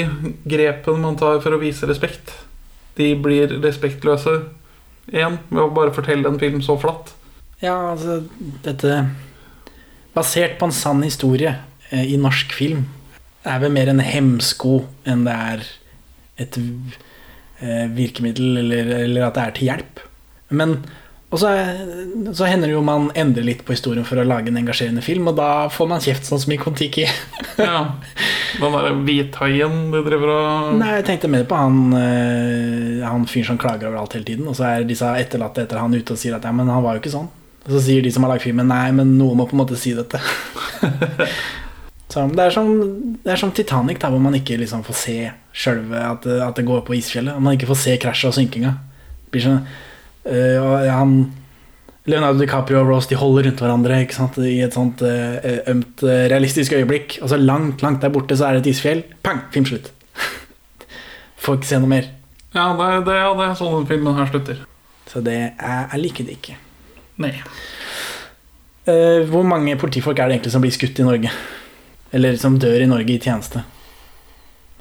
grepene man tar for å vise respekt, de blir respektløse. Én, ved å bare fortelle en film så flatt. Ja, altså Dette Basert på en sann historie eh, i norsk film. Er vel mer en hemsko enn det er et eh, virkemiddel, eller, eller at det er til hjelp. Men og så, så hender det jo man endrer litt på historien for å lage en engasjerende film, og da får man kjeft, sånn som i Kon-Tiki. (laughs) ja. Den derre hvithaien du driver og Nei, jeg tenkte mer på han, eh, han fyren som klager over alt hele tiden, og så er disse etterlatte etter han ute og sier at ja, men han var jo ikke sånn. Og så sier de som har lagd filmen nei, men noen må på en måte si dette. (laughs) så det er, som, det er som Titanic, der hvor man ikke liksom får se sjølve at, at det går på isfjellet. Og man ikke får se krasjet og synkinga. Det Blir sånn, og han Leonardo DiCaprio og Rose de holder rundt hverandre ikke sant? i et sånt eh, ømt, eh, realistisk øyeblikk. Og så langt langt der borte så er det et isfjell. Pang! Film slutt. (laughs) Får ikke se noe mer. Ja, det, det, ja, det er sånn den filmen her slutter. Så det er, jeg liker det ikke. Nei. Uh, hvor mange politifolk er det egentlig som blir skutt i Norge? Eller som dør i Norge i tjeneste?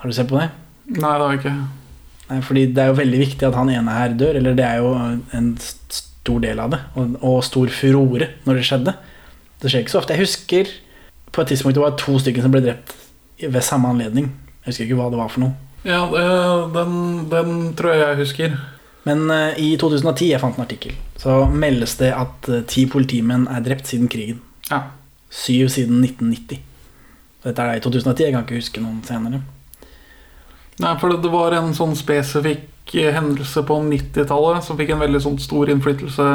Har du sett på det? Nei, det har jeg ikke. Nei, fordi det er jo veldig viktig at han ene her dør, eller det er jo en stor del av det. Og, og stor furore når det skjedde. Det skjer ikke så ofte. Jeg husker på et tidspunkt det var to stykker som ble drept ved samme anledning. Jeg husker ikke hva det var for noe. Ja, den, den tror jeg jeg husker. Men eh, i 2010, jeg fant en artikkel, så meldes det at eh, ti politimenn er drept siden krigen. Ja. Syv siden 1990. Så dette er det i 2010, jeg kan ikke huske noen senere. Nei, for det, var en sånn spesifikk eh, hendelse på 90-tallet som fikk en veldig sånn stor innflytelse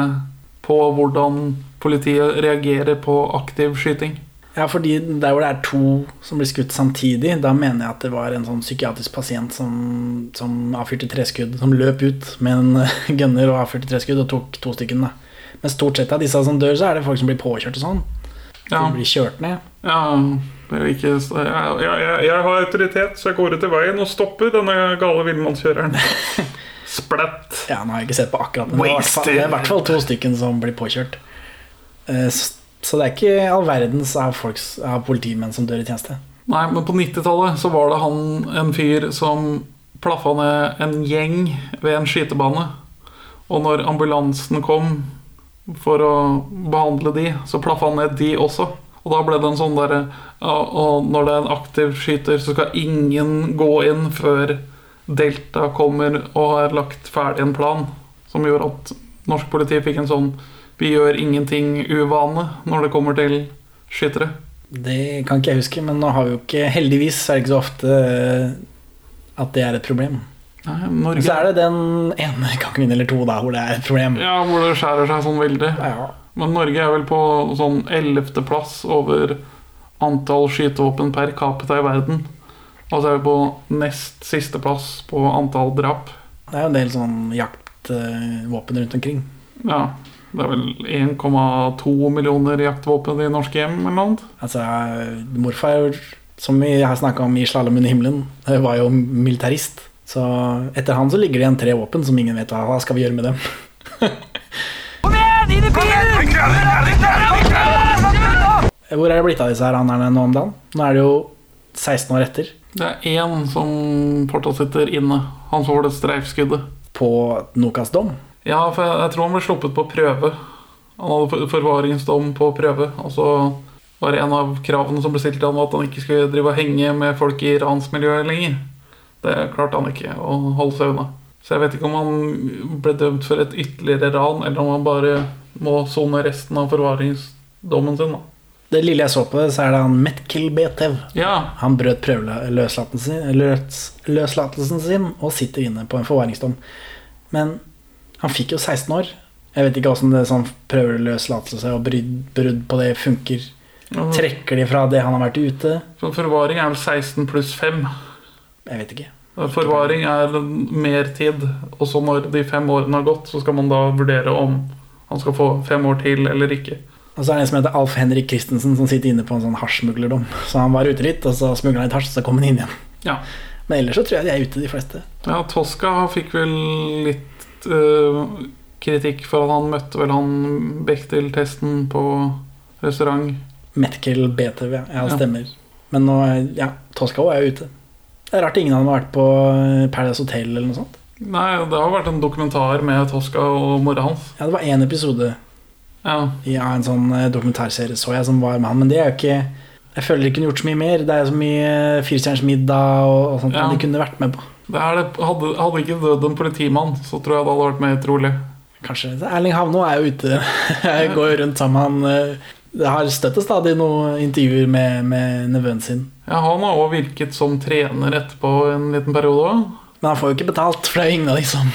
på hvordan politiet reagerer på aktiv skyting. Ja, fordi der hvor det er to som blir skutt samtidig, da mener jeg at det var en sånn psykiatrisk pasient som, som avfyrte treskudd, som løp ut med en eh, gunner og avfyrte tre skudd og tok to stykken. da. Men stort sett av disse som dør, så er det folk som blir påkjørt og sånn. Ja. De blir kjørt ned. Ja, ikke, jeg, jeg, jeg, har autoritet, så jeg går ut i veien og stopper denne gale villmannskjøreren. (laughs) Splatt. Ja, nå har jeg ikke sett på akkurat, men det er i hvert fall- det er i hvert fall to stykken som blir påkjørt. Eh, Så det er ikke all verdens av, folks, av politimenn som dør i tjeneste. Nei, men på 90-tallet så var det han, en fyr som plaffa ned en gjeng ved en skytebane. Og når ambulansen kom for å behandle de, så plaffa han ned de også. Og da ble det en sånn derre Og når det er en aktiv skyter, så skal ingen gå inn før Delta kommer og har lagt ferdig en plan. Som gjorde at norsk politi fikk en sånn vi gjør ingenting-uvane når det kommer til skyttere. Det kan ikke jeg huske, men nå har vi jo ikke Heldigvis er det ikke så ofte eh, at det er et problem. Nei, Norge så er det den ene gangen eller to da hvor det er et problem. Ja, hvor det skjærer seg sånn veldig. Men Norge er vel på sånn ellevteplass over antall skytevåpen per capita i verden. Og så er vi på nest siste plass på antall drap. Det er jo en del sånn jaktvåpen rundt omkring. Ja, det er vel 1,2 millioner jaktvåpen i norske hjem eller noe. Altså, morfar, som vi har snakka om i 'Slalåm under himmelen', eh, var jo militarist. Så etter han så ligger det igjen tre våpen som ingen vet hva skal vi gjøre med dem. (laughs) Hvor er det blitt av disse her ranerne nå om dagen? Nå er det jo 16 år etter. Det er én som fortsatt sitter inne. Han får det streifskuddet. På Nokas dom? Ja, for jeg, jeg tror han ble sluppet på prøve. Han hadde forvaringsdom på prøve. Og så var det en av kravene som ble stilt til ham at han ikke skulle drive og henge med folk i ransmiljøet lenger. Det klarte han ikke å holde seg unna. Så jeg vet ikke om han ble dømt for et ytterligere ran, eller om han bare må sone resten av forvaringsdommen sin. da. Det lille jeg så på så er det han Metkel Betev. Ja. Han brøt prøveløslatelsen sin, og sitter inne på en forvaringsdom. Men han fikk jo 16 år. Jeg vet ikke åssen det sånn prøveløslatelse og brudd, på det funker. Trekker de fra det han har vært ute? Så forvaring er vel 16 pluss 5. Jeg vet ikke. Forvaring er mer tid, og så når de fem årene har gått, så skal man da vurdere om han skal få fem år til eller ikke. Og så er det en som heter Alf Henrik Christensen, som sitter inne på en sånn hasjsmuglerdom. Så han var ute litt, og så smugla han litt hasj, så kom han inn igjen. Ja. Men ellers så tror jeg de er ute, de fleste. Ja, Tosca fikk vel litt eh, kritikk for at han møtte vel han Bechdel-testen på restaurant. Metkel BTV, ja. ja. Stemmer. Men nå, ja, Tosca også er ute. Det er rart ingen av dem har vært på Paradise Hotel eller noe sånt. Nei, det har vært en dokumentar med Tosca og mora hans. Ja, det var én episode Ja. i ja, en sånn eh, dokumentarserie så jeg som var med han, men det er jo ikke Jeg føler de kunne gjort så mye mer. Det er så mye Firestjerners middag og, og sånt Ja. de kunne vært med på. Det er det. Hadde, hadde ikke dødd en politimann, så tror jeg det hadde vært mer trolig. Kanskje. Erling Havno er jo ute. Jeg (laughs) går rundt sammen med han. eh, Det har støtt og stadig noen intervjuer med, med nevøen sin. Ja, Han har òg virket som trener etterpå en liten periode òg. Men han får jo ikke betalt, for det er jo ingen av de som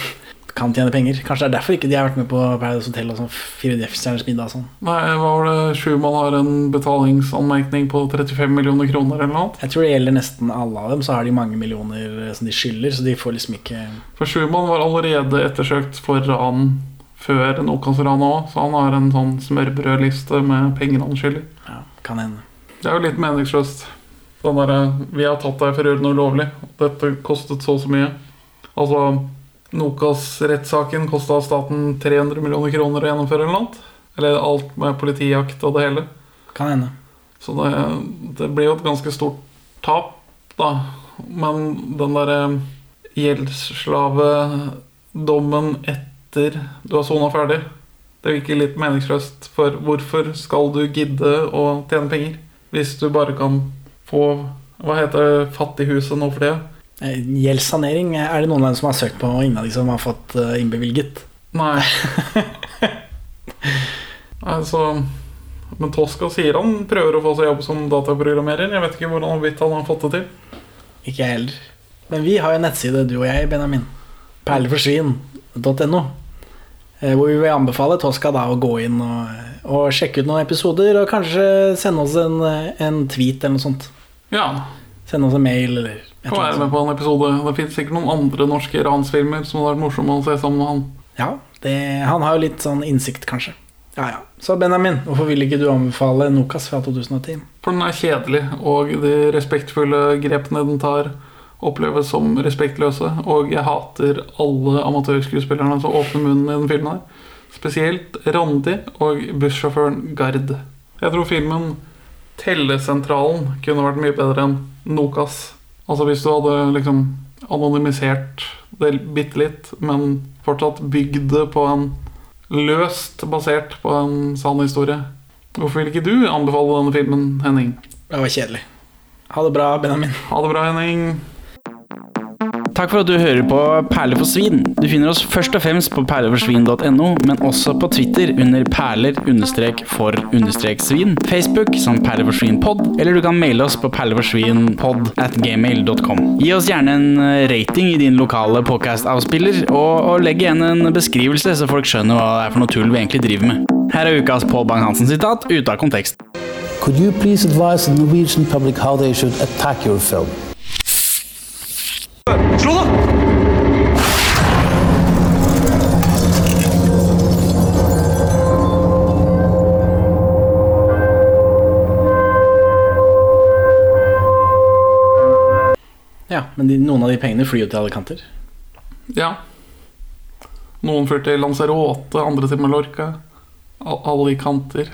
kan tjene penger. Kanskje det er derfor ikke de har vært med på Paradise Hotel og sånn fire stjerners middag og sånn. Nei, hva var det Schumann har en betalingsanmerkning på 35 millioner kroner eller noe? Jeg tror det gjelder nesten alle av dem, så har de mange millioner som de skylder, så de får liksom ikke For Schumann var allerede ettersøkt for ran før Nokas-ranet òg, så han har en sånn smørbrødliste med penger han skylder. Ja, kan hende. Det er jo litt meningsløst. Den derre 'Vi har tatt deg for å gjøre noe ulovlig'. Dette kostet så og så mye. Altså, Nokas-rettssaken kosta staten 300 millioner kroner å gjennomføre eller noe. Eller alt med politijakt og det hele. Kan hende. Så det, det blir jo et ganske stort tap, da. Men den derre gjeldsslavedommen etter du har sona ferdig, det virker litt meningsløst. For hvorfor skal du gidde å tjene penger hvis du bare kan få Hva heter fattighuset nå for det? Eh, Gjeldssanering, er det noen som har søkt på, og ingen av de som har fått eh, innbevilget? Nei. (laughs) altså Men Tosca sier han prøver å få seg jobb som dataprogrammerer. Jeg vet ikke hvordan han har fått det til. Ikke jeg heller. Men vi har jo nettside, du og jeg, Benjamin. Perleforsvinn.no. eh, Hvor vi vil anbefale Tosca da å gå inn og, og sjekke ut noen episoder, og kanskje sende oss en, eh, en tweet eller noe sånt. Ja. Sende oss en mail eller et Få være med på en episode. Det finnes sikkert noen andre norske ransfilmer som hadde vært morsomme å se sammen med han. Ja, det, han har jo litt sånn innsikt, kanskje. Ja, ja. Så Benjamin, hvorfor vil ikke du anbefale Nokas fra 2010? For den er kjedelig, og de respektfulle grepene den tar, oppleves som respektløse. Og jeg hater alle amatørskuespillerne som åpner munnen i den filmen. her. Spesielt Randi og bussjåføren Gard. Jeg tror filmen Tellesentralen kunne vært mye bedre enn Nokas. Altså hvis du hadde liksom anonymisert det bitte litt, men fortsatt bygd det på en løst basert på en sann historie. Hvorfor vil ikke du anbefale denne filmen, Henning? Det var kjedelig. Ha det bra, Benjamin. Ha det bra, Henning. Takk for at du hører på Perler for svin. Du finner oss først og fremst på perleforsvin.no, men også på Twitter under perler-for-svin, Facebook som perleforsvinpod, eller du kan maile oss på perleforsvinpod at gmail.com. Gi oss gjerne en eh, rating i din lokale podcast-avspiller, og, og legg igjen en beskrivelse, så folk skjønner hva det er for noe tull vi egentlig driver med. Her er ukas Pål Bang-Hansen-sitat ute av kontekst. Could you please advise the Norwegian public how they should attack your film? Ja, men de, noen av de pengene flyr jo til alle kanter. Ja. Noen flyr til Lanzarote, andre til Mallorca. Alle i kanter.